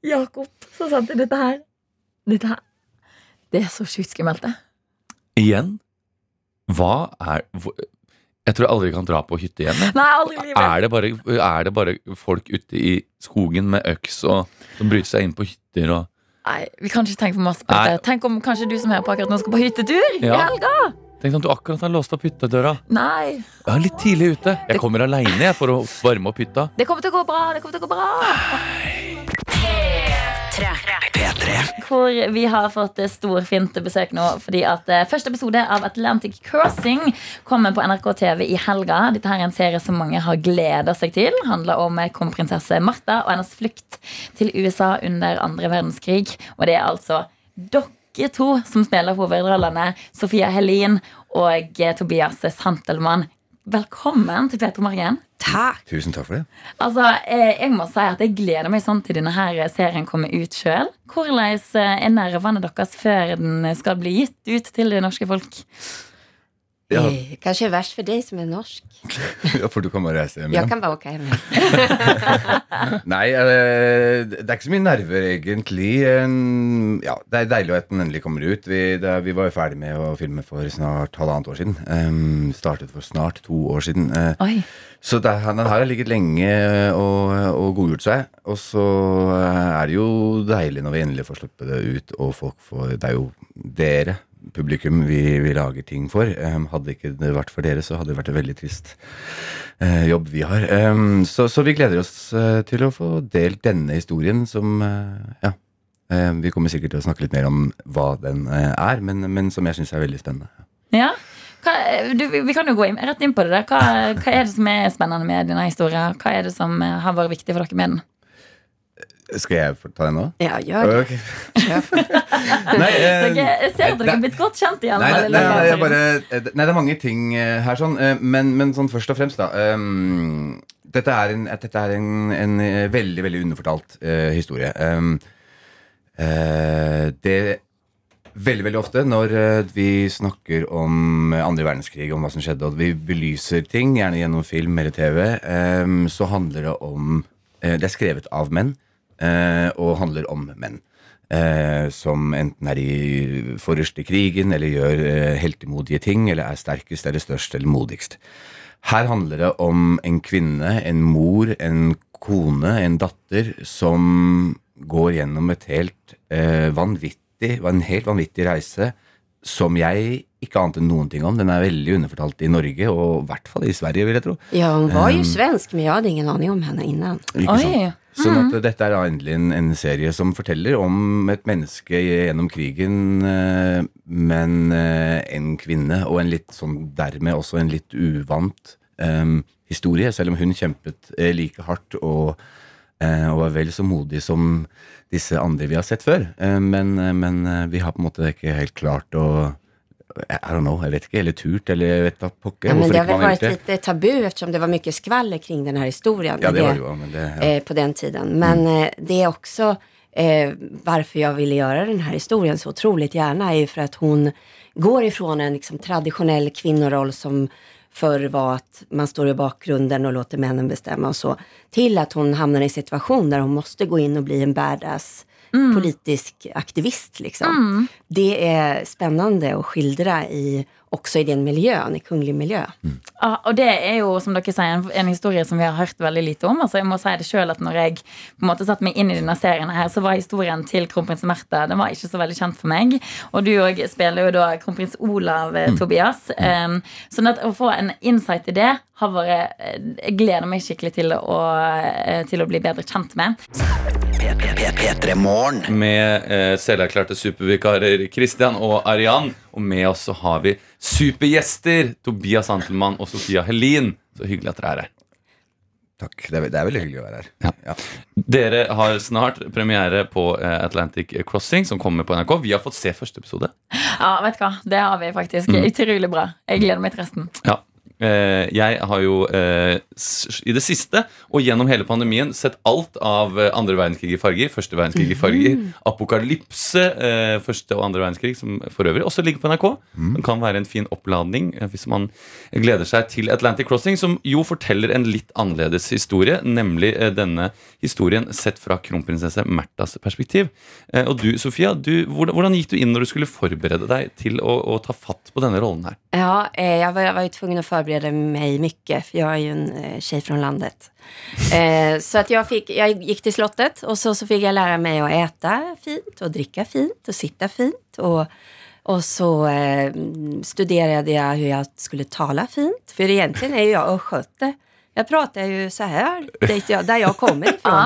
Jakob, så sendte dette her. Dette her. Det er så sjukt skummelt, det. Igjen, hva er Jeg tror jeg aldri kan dra på hytte igjen. Nei, aldri. Er det, bare, er det bare folk ute i skogen med øks og, som bryter seg inn på hytter og Nei, vi kan ikke tenke for masse på Nei. dette. Tenk om kanskje du som hører på akkurat nå skal på hyttetur i Ja. helga? Tenk om du akkurat har låst opp hyttedøra. Nei. Jeg er litt tidlig ute. Jeg kommer aleine for å varme opp hytta. Det kommer til å gå bra. det kommer til å gå bra P3. Hvor vi har fått eh, storfint besøk nå fordi at eh, første episode av Atlantic Crossing kommer på NRK TV i helga. Dette her er en serie som mange har gleda seg til. Det Handler om eh, kronprinsesse Martha og hennes flukt til USA under andre verdenskrig. Og det er altså dere to som spiller hovedrollene. Sofia Helin og Tobias Santelmann. Velkommen til P3 Morgen. Takk. Tusen takk for det. Altså, eh, jeg må si at jeg gleder meg sånn til denne her serien kommer ut sjøl. Hvordan eh, er nervene deres før den skal bli gitt ut til det norske folk? Ja, Eh, Kanskje verst for deg som er norsk. ja, for du kan bare reise hjem igjen? Jeg kan bare åke hjem. igjen. Nei, eh, det er ikke så mye nerver, egentlig. Ja, Det er deilig at den endelig kommer ut. Vi, det, vi var jo ferdig med å filme for snart halvannet år siden. Um, startet for snart to år siden. Eh, Oi, Så det, den har ligget lenge og, og godgjort seg. Og så er det jo deilig når vi endelig får sluppet det ut, og folk får Det er jo dere, publikum, vi, vi lager ting for. Um, hadde ikke det vært for dere, så hadde det vært en veldig trist uh, jobb vi har. Um, så, så vi gleder oss uh, til å få delt denne historien som uh, Ja. Eh, vi kommer sikkert til å snakke litt mer om hva den er, men, men som jeg syns er veldig spennende. ja hva, du, vi kan jo gå inn, rett inn på det. der. Hva, hva er det som er spennende med denne historien? Hva er det som har vært viktig for dere med den? Skal jeg ta den nå? Ja, gjør det. Okay. Nei, eh, jeg ser at dere har er blitt godt kjent igjen. Nei, nei, det nei, bare, eh, nei, det er mange ting eh, her sånn, men, men sånn først og fremst da Um, Dette er en, dette er en, en veldig, veldig underfortalt uh, historie. Um, uh, det Veldig veldig ofte når vi snakker om andre verdenskrig, om hva som skjedde, og vi belyser ting, gjerne gjennom film eller TV, um, så handler det om Det er skrevet av menn, og handler om menn eh, som enten er i forrest krigen, eller gjør eh, heltemodige ting, eller er sterkest eller størst eller modigst. Her handler det om en kvinne, en mor, en kone, en datter, som går gjennom et helt eh, vanvittig, en helt vanvittig reise som jeg ikke ante noen ting om. Den er veldig underfortalt i Norge, og i hvert fall i Sverige, vil jeg tro. Ja, hun var jo um, svensk, men jeg hadde ingen aning om henne innan. Ikke sant? Oi. Sånn at dette er endelig en, en serie som forteller om et menneske gjennom krigen, eh, men eh, en kvinne, og en litt sånn dermed også en litt uvant um, historie, selv om hun kjempet eh, like hardt og, eh, og var vel så modig som disse andre vi har sett før. Eh, men, men vi har på en måte ikke helt klart å I don't know, jeg vet ikke, eller turt, eller jeg vet da pokker Ja, men det har ikke vært litt tabu eftersom det var mye skvaller kring denne historien. Ja, det var det jo, men det ja. eh, på den tiden. Men eh, det er også eh, varför jag ville göra den här historien så otroligt gärna är ju för att hon går ifrån en liksom, traditionell kvinnoroll som förr var att man står i bakgrunden och låter männen bestämma och så, till att hon hamnar i en situation där hon måste gå in och bli en badass politisk aktivist. Liksom. Det är spännande att skildra i, också i den miljøen, i kunglig Mm. Ja, og det er jo, som dere sier, en, en historie som vi har hørt veldig lite om. Altså, jeg må si det selv at når jeg på en måte satte meg inn i denne serien her, så var historien til kronprins Märtha den var ikke så veldig kjent for meg. Og du òg spiller jo da kronprins Olav, mm. Tobias. Um, sånn at å få en insight i det eh, Jeg gleder meg skikkelig til å, eh, til å bli bedre kjent med. Med eh, selverklærte supervikarer Christian og Arian. Og med oss så har vi supergjester Tobias Antelmann og Sofia Helin. Så hyggelig at dere er her. Takk, det er, det er veldig hyggelig å være her. Ja. Ja. Dere har snart premiere på eh, Atlantic Crossing, som kommer på NRK. Vi har fått se første episode. Ja, vet du hva? Det har vi faktisk. Utrolig bra. Jeg gleder meg til resten. Ja. Eh, jeg har jo eh, i det siste og gjennom hele pandemien sett alt av eh, andre verdenskrig i farger. Første verdenskrig i farger. Apokalypse. Eh, første og andre verdenskrig, som for øvrig også ligger på NRK. Den kan være en fin oppladning hvis man gleder seg til Atlantic Crossing, som jo forteller en litt annerledes historie, nemlig eh, denne historien sett fra kronprinsesse Märthas perspektiv. Eh, og du, Sofia, du, hvordan, hvordan gikk du inn når du skulle forberede deg til å, å ta fatt på denne rollen her? Ja, jeg var, jeg var tvungen att förbereda mig mycket, för jag är ju en eh, tjej från landet. Eh, så att jag, fick, jag gick till slottet och så, så fick jag lära mig att äta fint och dricka fint och sitta fint. Och, och så eh, studerade jag hur jag skulle tala fint, för egentligen är ju jag östgöte. Jag pratar ju så här, där jag kommer ifrån.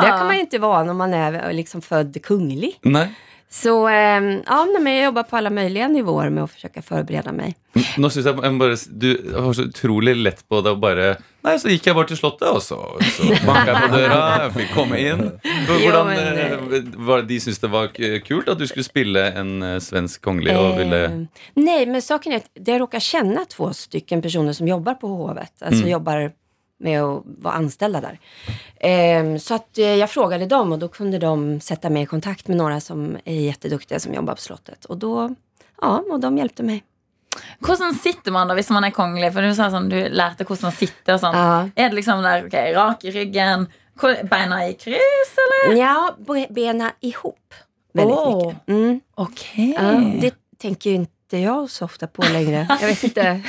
Det kan man ju inte vara när man är liksom född kunglig. Nei? Så eh, ja, men jeg jobber på alle mulige nivåer med å forsøke å forberede meg. Nå synes jeg, jeg bare, Du var så utrolig lett på det å bare Nei, så gikk jeg bare til Slottet, og så, så banka jeg på døra. Jeg fikk komme inn. Hvordan, men, eh, var, De syntes det var kult at du skulle spille en eh, svensk kongelig og ville Eh, nej, men saken er at jeg råker kjenne to stykken personer som jobber på hovet. Altså mm. jobbar med att vara anställda där. Eh, så att eh, jag frågade dem och då kunde de sätta mig i kontakt med några som är jätteduktiga som jobbar på slottet. Och då, ja, och de hjälpte mig. Hvordan sitter man da hvis man er kongelig? For du sa sånn, du lærte hvordan man sitter og sånn. Ja. Er det liksom der, ok, rak i ryggen, beina i kryss, eller? Ja, be- bena ihop väldigt oh. mycket. Mm. Ok. Ja, det tänker ju inte jag så ofta på längre. Jag vet inte.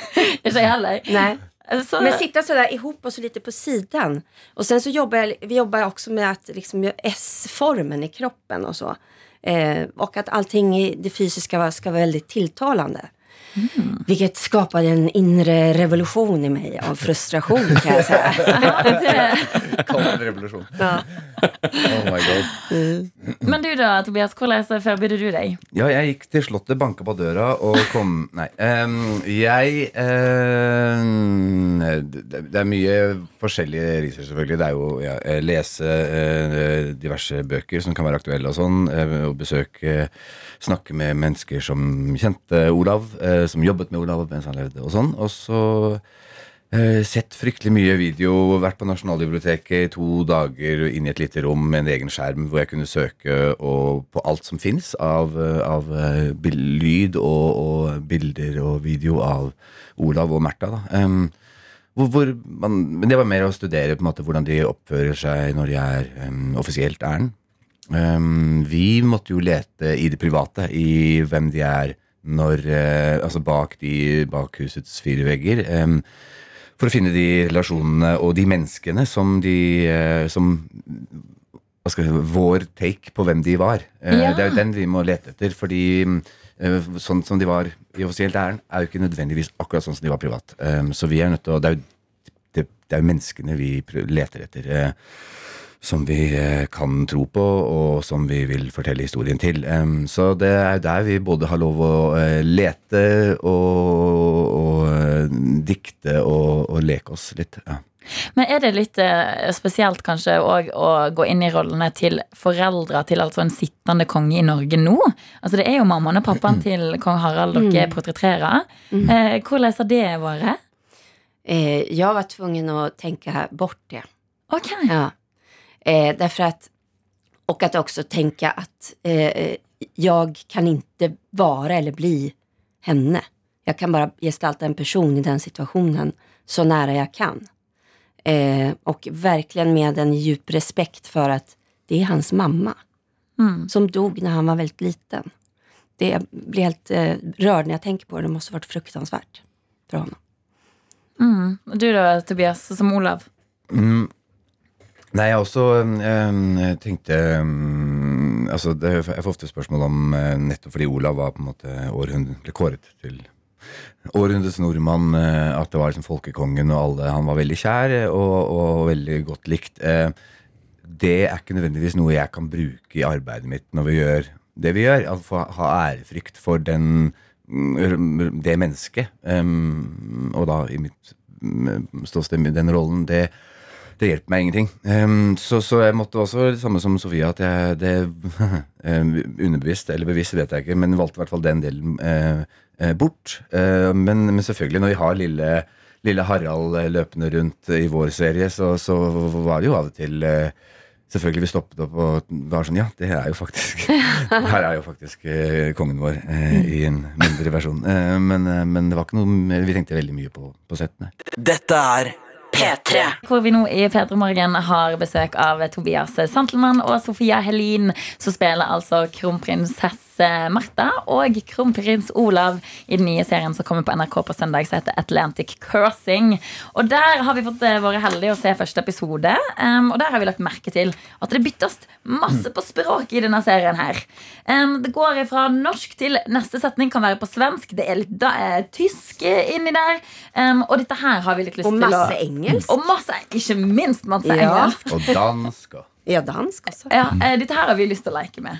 Ikke jeg heller. Nej. Så, Men sitta sådär ihop och så lite på sidan. Och sen så jobbar jag, vi jobbar också med att liksom S-formen i kroppen och så. Eh, och att allting i det fysiska ska vara väldigt tilltalande. Vilket skapade en inre revolution i mig av frustration kan jag säga. ja, det, Kall det en revolusjon. Ja. Oh my god. Men du da, Tobias, hvordan forbereder du deg? Ja, jeg gikk til Slottet, banka på døra og kom Nei. Um, jeg um, det, det er mye forskjellige research, selvfølgelig. Det er jo ja, lese eh, diverse bøker som kan være aktuelle og sånn. eh, og besøke Snakke med mennesker som kjente Olav, eh, som jobbet med Olav mens han levde, og sånn. Og så Eh, sett fryktelig mye video, vært på Nasjonalbiblioteket i to dager inn i et lite rom med en egen skjerm hvor jeg kunne søke på alt som fins av, eh, av eh, lyd og, og bilder og video av Olav og Märtha. man, men det var mer å studere på en måte hvordan de oppfører seg når de er um, offisielt ærend. Um, vi måtte jo lete i det private, i hvem de er når eh, Altså bak, de, bak husets fire vegger. for å finne de relasjonene og de menneskene som de eh, Som jeg, Vår take på hvem de var. Eh, Ja. Det er jo den vi må lete etter. Fordi sånn som de var i offisielt ærend, er jo ikke nødvendigvis akkurat sånn som de var privat. Så vi er nødt til å Det er jo, det, det er jo menneskene vi leter etter. Som vi eh, kan tro på, og som vi vil fortelle historien til. Så det er der vi både har lov å eh, lete og, og eh, dikte og, og leke oss litt. Ja. Men er det litt spesielt kanskje òg å gå inn i rollene til foreldre til altså en sittende konge i Norge nå? Altså Det er jo mammaen og pappaen til kong Harald dere portretterer. Eh, hvordan har det vært? Jeg jag var tvungen å tenke bort det. Ok. Ja. Eh, därför att, och att också tänka att eh, jag kan inte vara eller bli henne. Jag kan bara gestalta en person i den situationen så nära jag kan. Eh, och verkligen med en djup respekt för att det är hans mamma Mm. som dog när han var väldigt liten. Det jag blir helt eh, rörd när jag tänker på det. Det måste ha varit fruktansvärt för honom. Mm. Du da, Tobias, som Olav? Mm. Nei, jeg også øh, tenkte øh, altså det, Jeg får ofte spørsmål om øh, nettopp fordi Olav var på en måte ble kåret til århundrets nordmann. uh, at det var liksom folkekongen og alle Han var veldig kjær og, og veldig godt likt. Det er ikke nødvendigvis noe jeg kan bruke i arbeidet mitt når vi gjør det vi gjør. Altså ha ærefrykt for den, mm, det mennesket. Um, og da i mitt mm, ståsted, den rollen. det det hjelper meg ingenting. Um, så, så jeg måtte også, det samme som Sofia, at jeg det em, Underbevisst eller bevisst, vet jeg ikke, men valgte i hvert fall den delen uh, eh, bort. Uh, men, men selvfølgelig, når vi har lille, lille Harald løpende rundt i vår serie, så, så var det jo av og til Selvfølgelig vi stoppet opp og var sånn Ja, det er jo faktisk Her er jo faktisk eh, kongen vår eh, i en mindre versjon. Eh, men, eh, men det var ikke noe Vi tenkte veldig mye på, på settene. Dette er P3. Hvor vi nå i P3 Morgen har besøk av Tobias Santelmann og Sofia Helin, som spiller altså kronprinsesse Martha og kronprins Olav i den nye serien som kommer på NRK på søndag, som heter Atlantic Crossing. Og der har vi fått eh, vært heldige å se første episode, um, og der har vi lagt merke til at det byttes masse på språk i denne serien her. Um, det går fra norsk til neste setning kan være på svensk, det er litt da, er tysk eh, inni der, um, og dette her har vi litt lyst til å masse engelsk. og masse, ikke minst masse Ja. engelsk. Og dansk Ja, dansk også. Ja, eh, dette her har vi lyst til å leke med.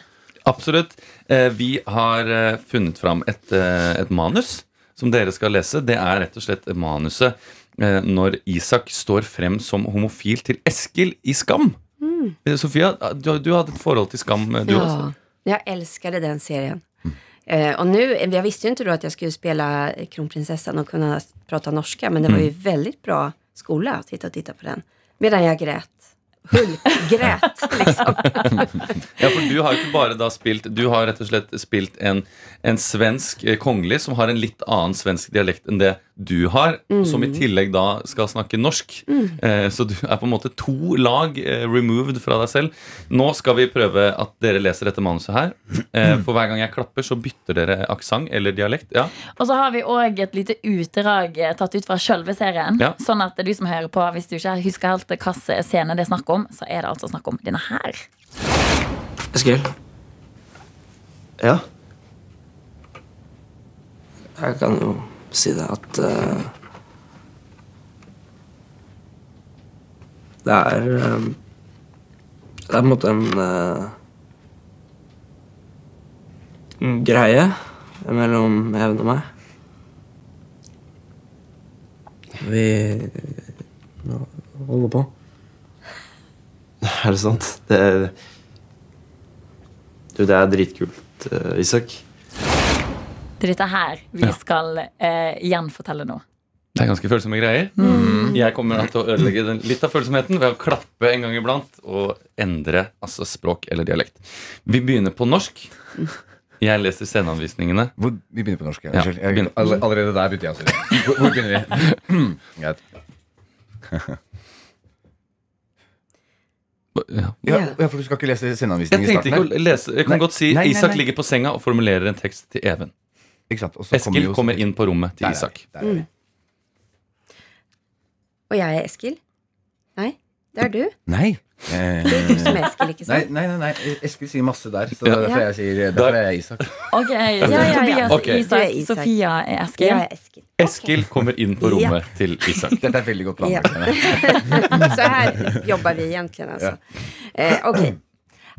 Absolutt. Eh, vi har eh, funnet fram et, eh, et manus som dere skal lese. Det er rett og slett manuset eh, når Isak står frem som homofil til Eskil i Skam. Mm. Sofia, du, du hadde et forhold til Skam, du ja. også. Ja, jag älskade den serien. Uh, og nå, Jeg visste jo ikke at jeg jag skulle spille kronprinsessen og kunne prate norsk, men det var jo veldig bra skole å sitte og titte på den. Medan jag grät. Gret, liksom. Ja, for du har jo ikke bare da spilt Du har rett og slett spilt en, en svensk eh, kongelig som har en litt annen svensk dialekt enn det du har, som i tillegg da skal snakke norsk. Eh, så du er på en måte to lag eh, removed fra deg selv. Nå skal vi prøve at dere leser dette manuset her. Eh, for hver gang jeg klapper, så bytter dere aksent eller dialekt. Ja. Og så har vi òg et lite utdrag eh, tatt ut fra sjølve serien. Ja. Sånn at du som hører på, hvis du ikke husker helt hvilken scene det er snakk om, så er det altså snakk om denne her. Eskil? Ja? Jeg kan jo si det at uh, Det er eh, Det er på en måte en eh, en greie mellom Even og meg. Vi holder på. Er det sant? Det Du, det er dritkult, Isak. Det er dette her vi Ja. skal eh, gjenfortelle nå. Det er ganske følsomme greier. Jeg kommer til å ødelegge den, litt av følsomheten ved å klappe en gang iblant og endre altså språk eller dialekt. Vi begynner på norsk. Jeg leser sceneanvisningene. Hvor, vi begynner på norsk. Ja. Jeg, begynn. alle- allerede der begynte jeg også. Hvor, hvor begynner vi? Greit. Ja. Ja, ja, for du skal ikke lese sceneanvisning i starten? i tenkte ikke å lese Jeg kan Nei. godt si Nei, nei, Isak nei. ligger på senga og formulerer en tekst til Even. Ikke sant? Og så Eskil kommer, kommer inn på rommet til Der er vi, Isak. der er vi. Og jeg er Eskil. Nei, det er du. Nei. Eh, Det er du som er Eskil, ikke Nei, sant? nei, nei, nei, Eskil sier masse der, så Ja. er derfor jeg sier Derfor er jeg Isak. Ok, ja, ja. Tobias Okay. Isak. er Isak, Isak. Sofia er Eskil. Jeg er Eskil. Eskil kommer inn på Ja. rommet til Isak. Dette er veldig godt Ja. planlagt. Så her jobber vi egentlig, altså. Eh, ok.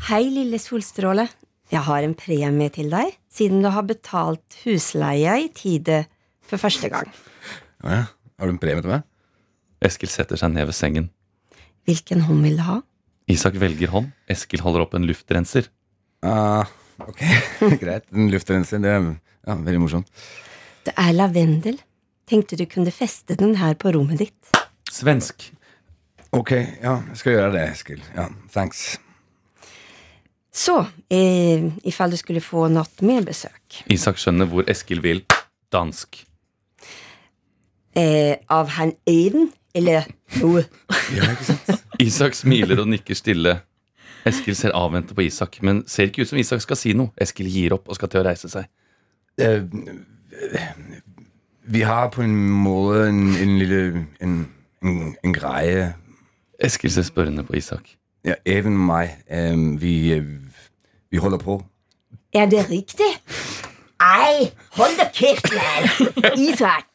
Hei, lille solstråle. Jeg har en premie til deg, siden du har betalt husleie i tide for første gang. Å ja. Har du en premie til meg? Eskil setter seg ned ved sengen. Hvilken hånd vil du ha? Isak velger hånd. Eskil holder opp en luftrenser. Uh, ok, greit. En luftrenser, det er ja, veldig morsomt. Det er lavendel. Tenkte du kunne feste den her på rommet ditt. Svensk. Ok, ja, jeg skal gjøre det, Eskil. Ja, thanks. Så, eh, ifall du skulle få noe mer besøk Isak skjønner hvor Eskil vil. Dansk. eh, av herrn Eiden, eller noe. Ja, ikke sant? Isak smiler og nikker stille. Eskil ser avventende på Isak, men ser ikke ut som Isak skal si noe. Eskil gir opp og skal til å reise seg. Eh, vi har på en måte en, en lille en, en, en greie Eskil ser spørrende på Isak. Ja, Even og meg, Um, vi, eh, vi holder på. Er det riktig? Ei, hold deg kjeft, lær! Isak!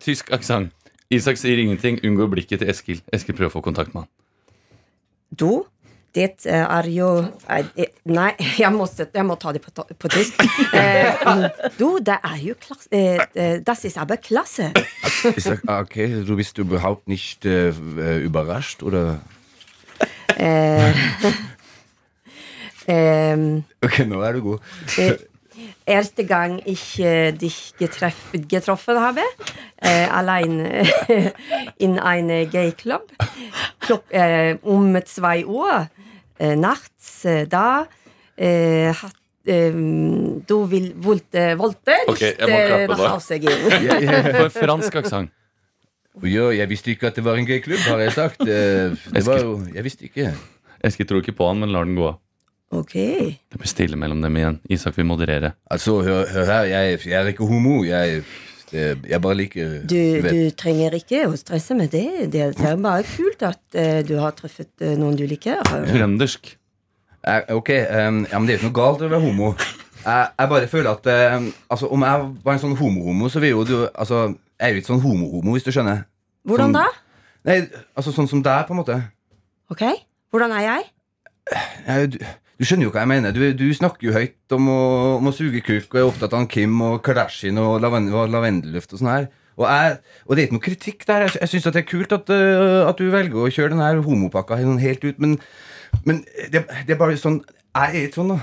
Tysk aksent. Isak sier ingenting, unngår blikket til Eskil. Eskil prøver å få kontakt med han. Du, det eh, er jo eh, eh, Nei, jeg må, jeg må ta det på, på tysk. Du, det er jo klasse Das ist aber klasse. Isak, ah, du bist überhaupt nicht überrascht, oder? Eh, Ok, nå er du god. eh, erste gang ich dich getreff, getroffen habe, äh, allein in en Gay-Club, Om äh, um zwei Uhr äh, nachts, da äh, hat ähm, du vil volte, volte Ok, nicht jeg må äh, klappe nach da. Hause gehen. For fransk aksent. Ja, jeg visste ikke at det var en gøy klubb, har jeg sagt. Eh, Det var jo, jeg visste ikke. Eskil tror ikke på han, men lar den gå av. Ok. Det blir stille mellom dem igjen. Isak vil moderere. Altså, hør, hør her, jeg, jeg er ikke homo. Jeg, det, jeg bare liker Du, du, du trenger ikke å stresse med det. Det er bare kult at uh, du har truffet uh, noen du liker. Trøndersk. Ok, um, ja, men det er jo ikke noe galt å være homo. Jeg, jeg bare føler at altså, Om jeg var en sånn homo-homo, så vil jo du altså, Jeg er jo ikke sånn homo-homo, hvis du skjønner. Hvordan Sånn- da? Nei, altså sånn som deg, på en måte. Ok, hvordan er jeg? Jeg, du, du skjønner jo hva jeg mener. Du, du snakker jo høyt om å, om å suge kuk og er opptatt av Kim og Kardashian og, laven, og lavendelluft og sånn her. Og, jeg, og det er ikke noe kritikk der. Jeg, jeg syns det er kult at, uh, at du velger å kjøre den her homopakka helt ut, men, men det, det er bare sånn Jeg er ikke sånn, da.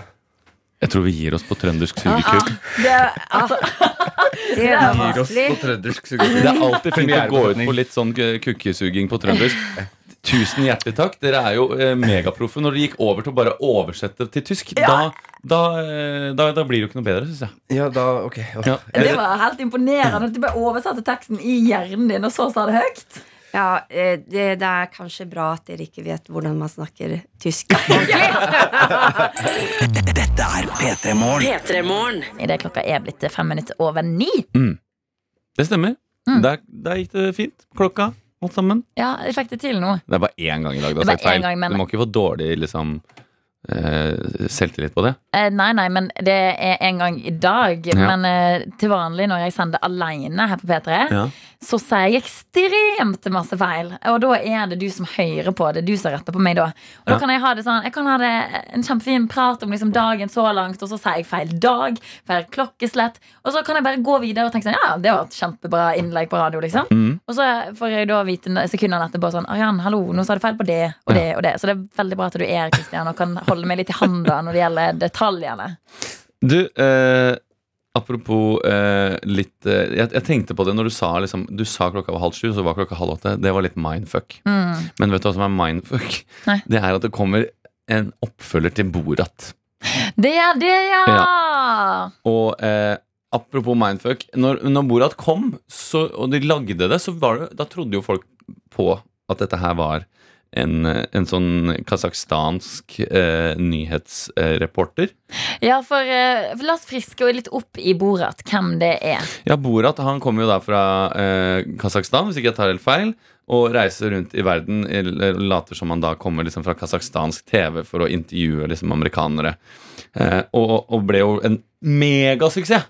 Jeg tror vi gir oss på trøndersk sugekuk. Det, altså, Det er vanskelig. trøndersk Det er alltid fint å gå ut på litt sånn kukkesuging på trøndersk. Tusen hjertelig takk. Dere er jo eh, megaproffe. Når dere gikk over til å bare oversette til tysk, da, da, eh, da, da blir det jo ikke noe bedre, syns jeg. Ja, da, ok Ja. det var helt imponerende at du bare oversatte teksten i hjernen din, og så sa det høyt. Ja, eh, det, det er kanskje bra at dere ikke vet hvordan man snakker tysk. Dette er P3 Morgen. P3morgen. Idet klokka er blitt fem minutter over ni. Det stemmer. Mm. Der, der gikk det fint. Klokka, alt sammen. Ja, jeg fikk det til nå. Det er bare én gang i dag du Det har sagt feil. gang, men- Du må ikke få dårlig liksom, Uh, selvtillit på det. Uh, nei, nei, men det er en gang i dag. Ja. Men uh, til vanlig når jeg sender alene her på P3, Ja. Så sier jeg ekstremt masse feil. Og da er det du som hører på. Det du som retter på meg da. Og da kan jeg ha det sånn Jeg kan ha det en kjempefin prat om liksom dagen så langt, og så sier jeg feil dag, feil klokkeslett. Og så kan jeg bare gå videre og tenke sånn Ja, det var et kjempebra innlegg på radio, liksom. Mm. Og så får jeg da vite sekundene etterpå sånn Arian, hallo, nå sa du feil på det og det og det. Så det er veldig bra at du er her, Kristian, og kan holde meg litt i handa når det gjelder detaljene. Du, eh, apropos eh, litt eh, jeg, jeg tenkte på det når du sa liksom, Du sa klokka var halv sju, så var klokka halv åtte. Det var litt mindfuck. Mm. Men vet du hva som er mindfuck? Nei. Det er at det kommer en oppfølger til Borat. Det er det, ja! Og eh, apropos mindfuck, når, når Borat kom, så, og de lagde det, så var det, da trodde jo folk på at dette her var en, en sånn kasakhstansk eh, nyhetsreporter. Ja, for eh, la oss friske litt opp i Borat hvem det er. Ja, Borat han kommer jo da fra eh, Kasakhstan, hvis ikke jeg tar helt feil. Og reiser rundt i verden, later som han da kommer liksom fra kasakhstansk TV for å intervjue liksom amerikanere. Eh, og, og ble jo en megasuksess!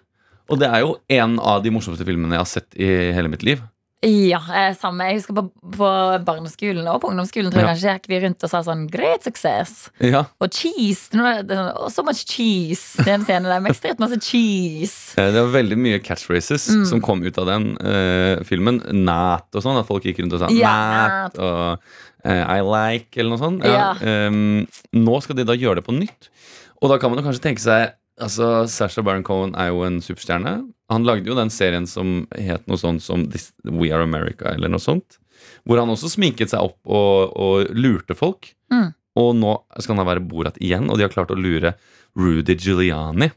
Og det er jo en av de morsomste filmene jeg har sett i hele mitt liv. Ja, eh, samme. Jeg husker på, på barneskolen og på ungdomsskolen tror jeg Ja. kanskje gikk vi rundt og sa sånn Great success! Ja, Og cheese! Og so much cheese! Det er en scene der med ekstremt masse cheese. eh, Det var veldig mye catchphrases Mm. som kom ut av den eh, filmen. Nat og sånn. At folk gikk rundt og sa Ja, Nat og eh, I like, eller noe sånt. Ja. Um, nå skal de da gjøre det på nytt. Og da kan man jo kanskje tenke seg Altså, Sasha Baron Cohen er jo en superstjerne. Han lagde jo den serien som het noe sånt som This, We Are America, eller noe sånt. Hvor han også sminket seg opp og, og lurte folk. Mm. Og nå skal han da være Borat igjen, og de har klart å lure Rudy Giuliani.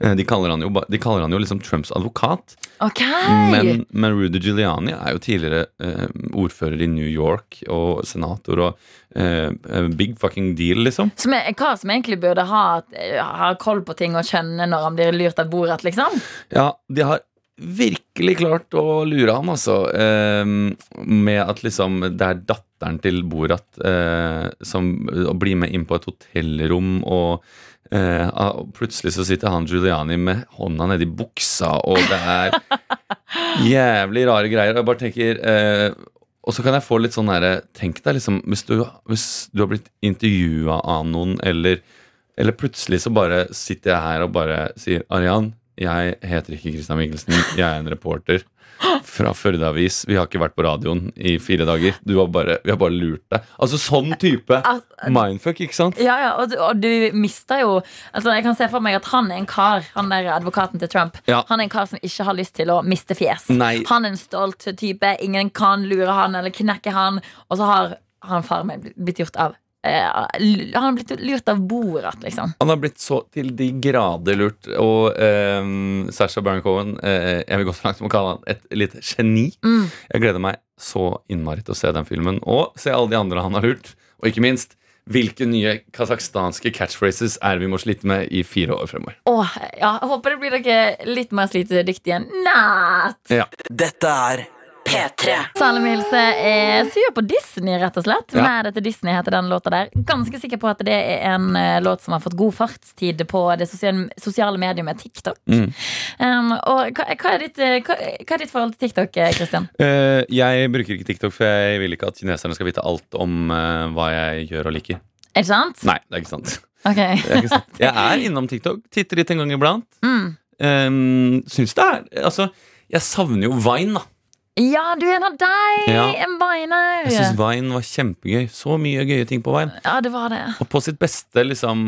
Eh, De kaller han jo, de kaller han jo liksom Trumps advokat. Ok! Men, men Rudy Giuliani er jo tidligere eh, ordfører i New York og senator og eh, eh, big fucking deal, liksom. Som er, hva som egentlig burde ha, ha koll på ting og skjønne når han blir lurt av Borat, liksom. Ja, de har virkelig klart å lure ham, altså. Eh, med at liksom det er datteren til Borat eh, som blir med inn på et hotellrom, og eh, ah, plutselig så sitter han Giuliani med hånda nedi buksa, og det er jævlig rare greier. Og jeg bare tenker eh, Og så kan jeg få litt sånn herre Tenk deg liksom hvis du, hvis du har blitt intervjua av noen, eller, eller plutselig så bare sitter jeg her og bare sier Arian, jeg heter ikke Christian Mikkelsen, jeg er en reporter fra Førde Avis. Vi har ikke vært på radioen i fire dager. Du har bare, vi har bare lurt deg. Altså sånn type mindfuck, ikke sant? Ja, ja, og du, og du mister jo Altså, Jeg kan se for meg at han er en kar, han der advokaten til Trump. Ja. Han er en kar som ikke har lyst til å miste fjes. Nei. Han er en stolt type. Ingen kan lure han eller knekke han. Og så har han far min blitt- gjort av Han har blitt lurt av Borat, liksom. Han har blitt så til de grader lurt. Og eh, Sasha Baron Cohen uh, Jeg vil gå så langt som å kalle han et lite geni. Mm. Jeg gleder meg så innmari til å se den filmen og se alle de andre han har lurt. Og ikke minst hvilke nye kasakhstanske catchphrases er vi må slite med i fire år fremover. Åh, ja, jeg håper det blir dere litt mer slitedyktige enn Nat. Ja. Dette er P3. Salem Hilse er sur på Disney, rett og slett. Ja. Med dette Disney heter den låta der. Ganske sikker på at det er en eh, låt som har fått god fartstid på det sosiale, sosiale mediumet TikTok. Mm. Um, og hva, hva, er ditt, eh, hva, hva er ditt forhold til TikTok, Kristian? Christian? Eh, jeg bruker ikke TikTok, for jeg vil ikke at kineserne skal vite alt om uh, hva jeg gjør og liker. Er det sant? Nei, det er ikke sant. Ok. Er ikke sant. Jeg er innom TikTok. Titter litt en gang iblant. Mm. Um, syns det er Altså, jeg savner jo Vine, da. Ja, du er en av deg! Ja. En viner! Jeg syns Vine var kjempegøy. Så mye gøye ting på Vine. Ja, det var det. Og på sitt beste liksom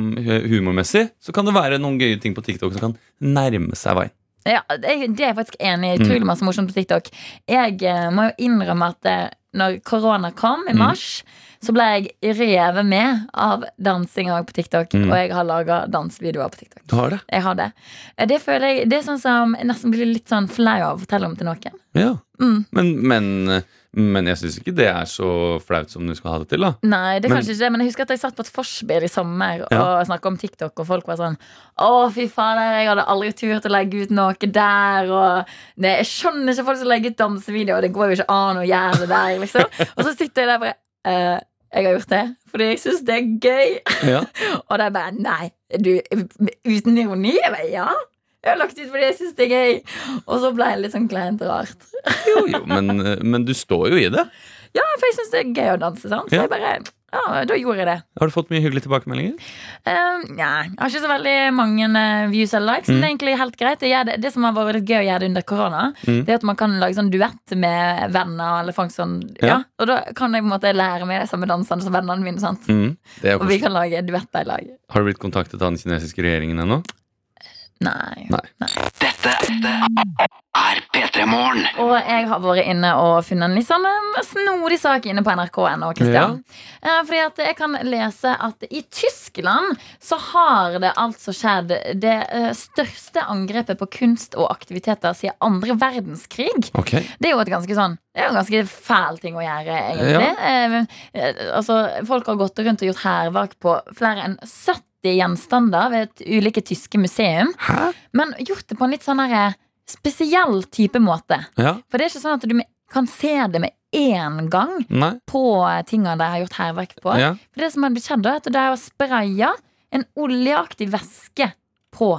humormessig så kan det være noen gøye ting på TikTok som kan nærme seg Vine. Ja, det det er jeg faktisk enig i. Mm. Utrolig masse morsomt på TikTok. Jeg eh, må jo innrømme at eh, når korona kom i Mm. mars, så ble jeg revet med av dansing også på TikTok. Mm. Og jeg har laga dansevideoer på TikTok. Du har det? Jeg har det. Eh, Det føler jeg Det er sånn som jeg nesten blir litt sånn flau av å fortelle om til noen. Ja. Mm. Men, men, men jeg syns ikke det er så flaut som du skal ha det til, da. Nei, det er Men- kanskje ikke det, men jeg husker at jeg satt på et forspill i sommer Ja. og snakka om TikTok, og folk var sånn Å, fy fader, jeg hadde aldri turt å legge ut noe der, og nei, Jeg skjønner ikke folk som legger ut dansevideoer, det går jo ikke an å gjøre det der, liksom. Og så sitter jeg der bare «Eh, Jeg har gjort det fordi jeg syns det er gøy. Ja. Og er bare Nei, du, uten ironi? Jeg bare, ja. Jeg har lagt ut fordi jeg syns det er gøy. Og så ble det litt sånn kleint rart. Jo, jo, men, men du står jo i det. Ja, for jeg syns det er gøy å danse, sant? så Ja. jeg bare Ja, da gjorde jeg det. Har du fått mye hyggelige tilbakemeldinger? Uh, ja, jeg har ikke så veldig mange eh, views eller likes, men det er egentlig helt greit. Jeg det, det som har vært gøy å gjøre det under korona, Mm. det er at man kan lage sånn duett med venner. Eller folk sånn, ja. Ja. Og da kan jeg på en måte lære meg de samme dansene som vennene mine. sant? Mm, det Og vi kan lage duetter i lag. Har du blitt kontaktet av den kinesiske regjeringen ennå? Nei. Dette er P3 Morgen. Og jeg har vært inne og funnet en litt sånn eh, snodig sak inne på nrk.no. Christian. Eh, Fordi at jeg kan lese at i Tyskland så har det altså skjedd det eh, største angrepet på kunst og aktiviteter siden andre verdenskrig. Okay. Det er jo et ganske sånn Det er jo en ganske fæl ting å gjøre, egentlig. Ja. eh, altså, folk har gått rundt og gjort hærverk på flere enn 70 gjenstander ved et ulike tyske museum. Hæ? Men gjort det på en litt sånn her, spesiell type måte. Ja? For det er ikke sånn at du kan se det med én gang Nei? på tingene de har gjort hærverk på. Ja? For det som har blitt skjedd, er at de har spraya en oljeaktig væske på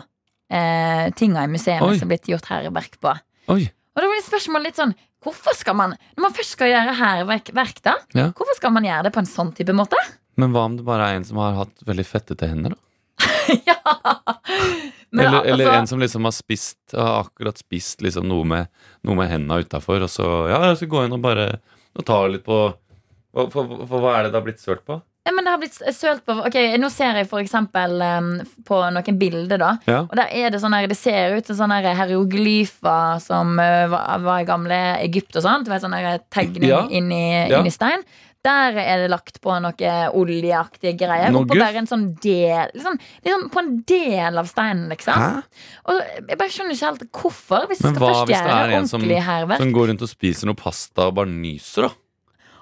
eh, tinga i museet Oi. som er blitt gjort hærverk på. Oi. Og da blir spørsmålet litt sånn Hvorfor skal man, når man først skal gjøre hærverk, Ja. hvorfor skal man gjøre det på en sånn type måte? Men hva om det bare er en som har hatt veldig fettete hender? da? ja. Men eller, eller altså- en som liksom har spist Har akkurat spist liksom noe med, noe med hendene utafor, og så Ja, jeg skal gå inn og bare og ta litt på for, for, for hva er det det har blitt sølt på? Ja, men det har blitt sølt på Ok, Nå ser jeg for eksempel em, på noen bilder. da Ja. Og der er Det sånn her, det ser ut som sånne her hieroglyfer som uh, var, var i gamle Egypt og sånn tegning Ja. inni, Ja. inn i stein. Der er det lagt på noe oljeaktige greier. Noe Oppå bare en sånn del liksom, liksom På en del av steinen, liksom. Hæ? Og jeg bare skjønner ikke helt hvorfor. Hvis Men hva hvis det er en som, som går rundt og spiser noe pasta og bare nyser, da?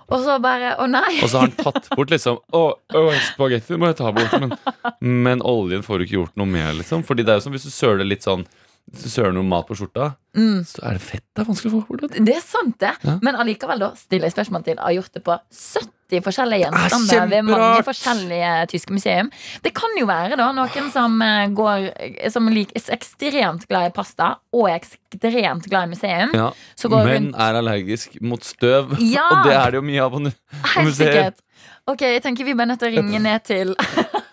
og så bare Å nei! Og så har han tatt bort liksom Å, å spagetti må jeg ta bort, men, men oljen får du ikke gjort noe med, liksom. Fordi det er jo som hvis du søler litt sånn Søler noe mat på skjorta, Mm. så er det fett. Det er vanskelig å få bort. Det er sant, det. Ja. Men allikevel da stiller jeg spørsmål til har gjort det på 70 forskjellige Ah, gjenstander ved mange forskjellige tyske museum. Det kan jo være da noen som eh, går Som lik- er ekstremt glad i pasta og er ekstremt glad i museum. Ja. Så går Men er allergisk mot støv. Ja. Og det er det jo mye av på på sikkert. Ok, jeg tenker vi bare nødt til å ringe ned til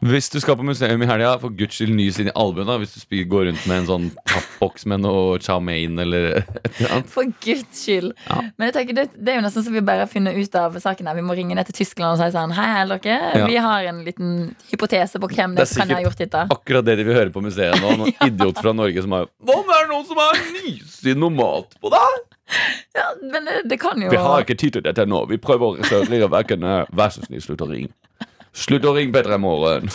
Hvis du skal på museum i helga, for guds skyld nys inn i albuen. da Hvis du går rundt med en sånn pappboks med noe chow mein eller et eller annet. For guds skyld. Ja. Men jeg tenker det, det er jo nesten så vi bare funnet ut av saken her. Vi må ringe ned til Tyskland og si sånn Hei, hei, dere. Ja. Vi har en liten hypotese på hvem Det det, kan ha gjort dette. Akkurat det de vil høre på museet nå. Noen idiot fra Norge som har Hva om det er noen som har nyst i noe mat på deg? Ja, men det, det kan jo Vi har ikke tid til dette nå. Vi prøver å reservere verken Vær så snill, slutt å ringe. Slutt å ringe Petter i morgen.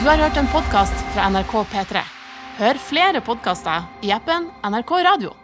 Du har hørt en podkast fra NRK P3. Hør flere podkaster i appen NRK Radio.